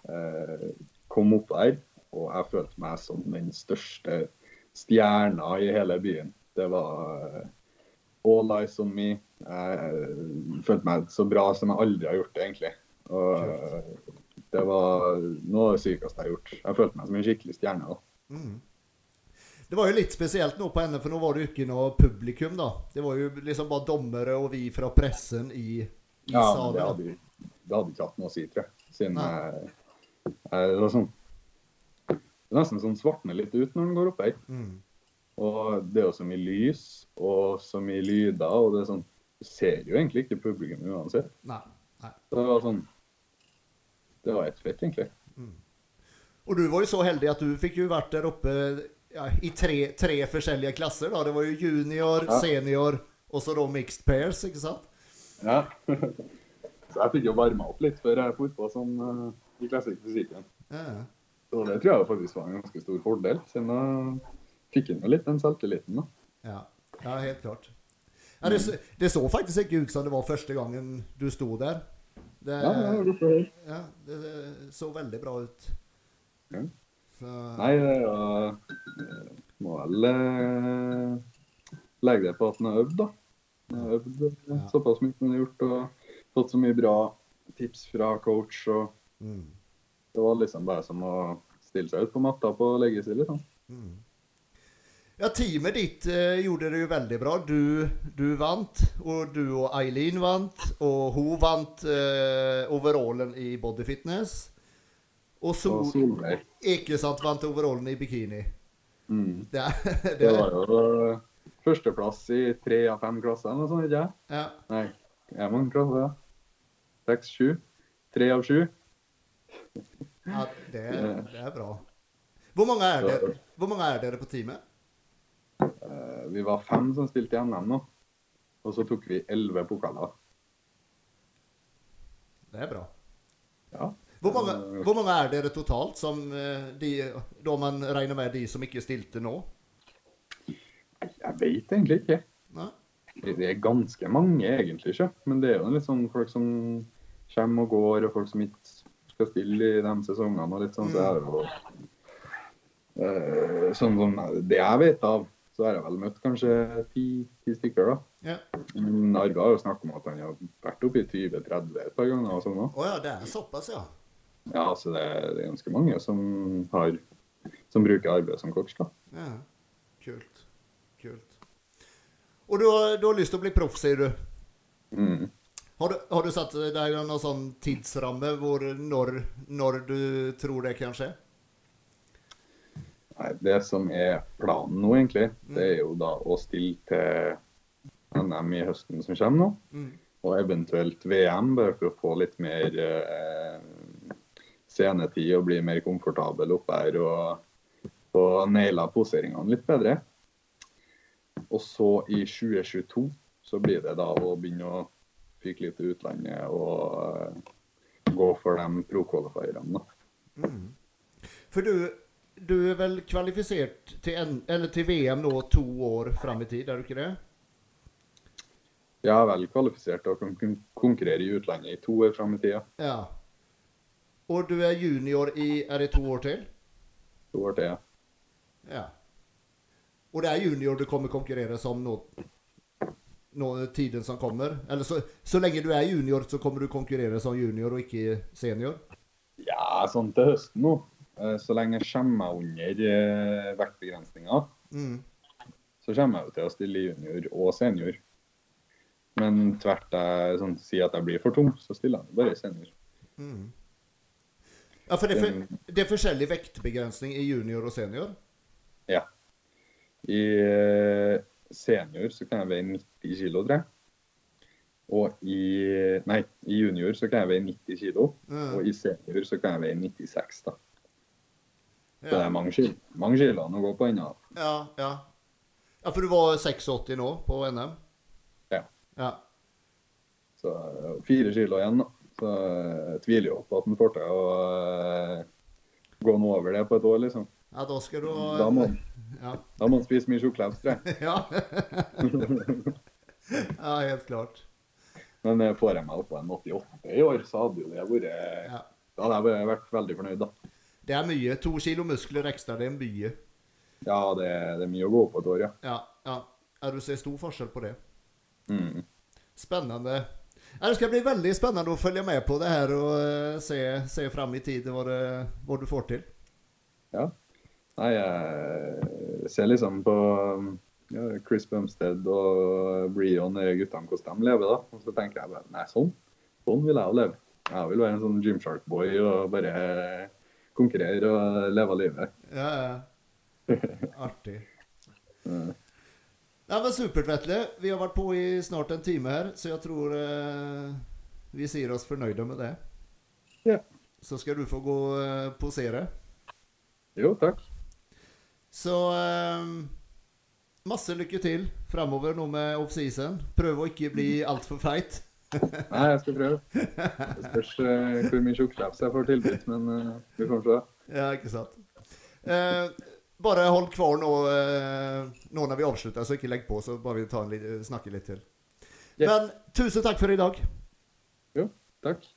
eh, Kom oppå der, og jeg følte meg som den største stjerna i hele byen. Det var eh, all eyes on me. Jeg følte meg så bra som jeg aldri har gjort det, egentlig. Og eh, det var noe av det sykeste jeg har gjort. Jeg følte meg som en skikkelig stjerne. da. Mm. Det var jo litt spesielt nå på henne, for nå var det jo ikke noe publikum, da. Det var jo liksom bare dommere og vi fra pressen i, i Ja, salen. hadde, det hadde ikke hatt noe å si, tror jeg. Siden jeg, jeg, det var sånn Det er nesten sånn svartner litt ut når den går opp her. Mm. Og det er jo så mye lys og så mye lyder, og det er sånn Du ser jo egentlig ikke publikum uansett. Nei. nei. Det var sånn Det var helt fett, egentlig. Og du var jo så heldig at du fikk jo vært der oppe ja, i tre, tre forskjellige klasser. da. Det var jo junior, Ja. senior og så da mixed pairs, ikke sant? Ja. så jeg fikk jo varma opp litt før jeg på sånn uh, i klassisk musikk igjen. Ja. Så det tror jeg faktisk var en ganske stor fordel, siden jeg fikk inn litt den selvtilliten. da. Ja, ja helt klart. Ja, det, så- det så faktisk ikke ut som det var første gangen du sto der. Det, Ja, ja, hvorfor? ja, det så veldig bra ut. Ja. Så, Nei, det ja, eh, Må vel eh, legge det på at en har øvd, da. En har øvd eh, såpass mye som en har gjort, og fått så mye bra tips fra coach. og mm, Det var liksom bare som å stille seg ut på matta på leggestid, liksom. mm. Ja, teamet ditt eh, gjorde det jo veldig bra. Du, du vant, og du og Eileen vant. Og hun vant eh, overallen i bodyfitness. Og Og Sol Solveig. Ekesand vant overallen i bikini. Mm. Det, det. Det var jo eh, førsteplass i tre av fem klasser, eller noe sånt, ikke jeg? ja. Nei, er mange klasse? Seks, sju? Tre av sju? Ja, det, det er bra. Hvor mange er dere, mange er dere på teamet? Eh, Vi var fem som spilte i NM nå. Og så tok vi elleve pokaler. Det er bra. Ja. Hvor mange, hvor mange er dere totalt, som eh, de, da man regner med de som ikke stilte nå? Jeg vet egentlig ikke. Nei? Det det er ganske mange, egentlig. ikke? Men det er jo litt sånn folk som kommer og går, og folk som ikke skal stille i de sesongene. og litt sånn, så er det jo uh, Sånn som det jeg vet av, så har jeg vel møtt kanskje ti, ti stykker, da. Ja. Men Arve har jo snakket om at han har vært oppe i 20-30 et par ganger. og sånn også. Oh, ja, det er såpass, ja. Ja, så det, det er ganske mange som har som bruker arbeid som da. ja. Kult. Kult. Og du har, du har lyst til å bli proff, sier du. Mm. Har du, har du satt deg noen sånn tidsramme hvor når, når du tror det kan skje? Nei, Det som er planen nå, egentlig, det er jo da å stille til NM i høsten som kommer nå. Mm. Og eventuelt VM, bare for å få litt mer eh, scenetid og bli mer komfortabel oppe her. Og få naila poseringene litt bedre. og så i 2022 så blir det da å begynne å fyke litt til utlandet og eh, gå for de pro-qualifierne. Mm. For du, du er vel kvalifisert til, en, eller til VM nå to år fram i tid, er du ikke det? Jeg er vel kvalifisert og kon- konkurrere i utlandet i to år fram i tida. Ja. Og du er junior i Er det to år til? To år til. Ja. Og det er junior du kommer konkurrere som nå, nå tiden som kommer? Eller så, så lenge du er junior, så kommer du konkurrere som junior og ikke senior? Ja, sånn til høsten nå. Eh, Så lenge jeg kommer meg under eh, vektbegrensninga, Mm. så kommer jeg jo til å stille junior og senior. Men tvert jeg sånn, sier at jeg blir for tung, så stiller jeg bare senior. Mm. Ja, for det er, for, det er forskjellig vektbegrensning i junior og senior? Ja. I eh, senior så kan jeg veie 90 kilo, tror jeg. Og i Nei, i junior så kan jeg veie 90 kilo. Mm. Og i senior så kan jeg veie 96, da. Så det er mange, kilo, mange kiloene å gå på ennå. Ja, ja. ja, for du var 86 nå på NM? Ja. Ja. Så eh, fire kilo igjen, da. Så eh, jeg tviler jo på at han får til å eh, gå noe over det på et år, liksom. ja, da skal du Da må, Ja. da må man spise mye sjokolade, ja. ja, helt klart. Men eh, får jeg meg opp på en 88 i år, så hadde jo det vært Ja. Da hadde jeg vært veldig fornøyd, da. Det er mye. To kilo muskler ekstra, det er mye. Ja, det, det er mye å gå på et år, ja. Ja, ja. ja du ser stor forskjell på det. Mm. Spennende. Det skal bli veldig spennende å følge med på det her og eh, se, se fram i tid hva, det, hva du får til. Ja. Nei, jeg ser liksom på ja, Chris Bumstead og Brion, og guttene, hvordan de lever, da. Og så tenker jeg bare nei, sånn. Sånn vil jeg jo leve. Jeg vil være en sånn Gymshark-boy og bare konkurrere og leve livet. Ja, ja. Artig. Ja, men Supert, Vetle. Vi har vært på i snart en time her, så jeg tror eh, vi sier oss fornøyde med det. Ja. Så skal du få gå og eh, posere. Jo, takk. Så eh, masse lykke til framover nå med offseason. Prøv å ikke bli altfor feit. Nei, jeg skal prøve. Det spørs eh, hvor mye tjukkleps jeg får tilbudt, men eh, vi får se. Ja, ikke sant. Eh, bare hold kvar nå, eh, nå når vi avslutter, så ikke legg på, så bare vi tar en snakke litt til. Ja. Men tusen takk for i dag. Jo, takk.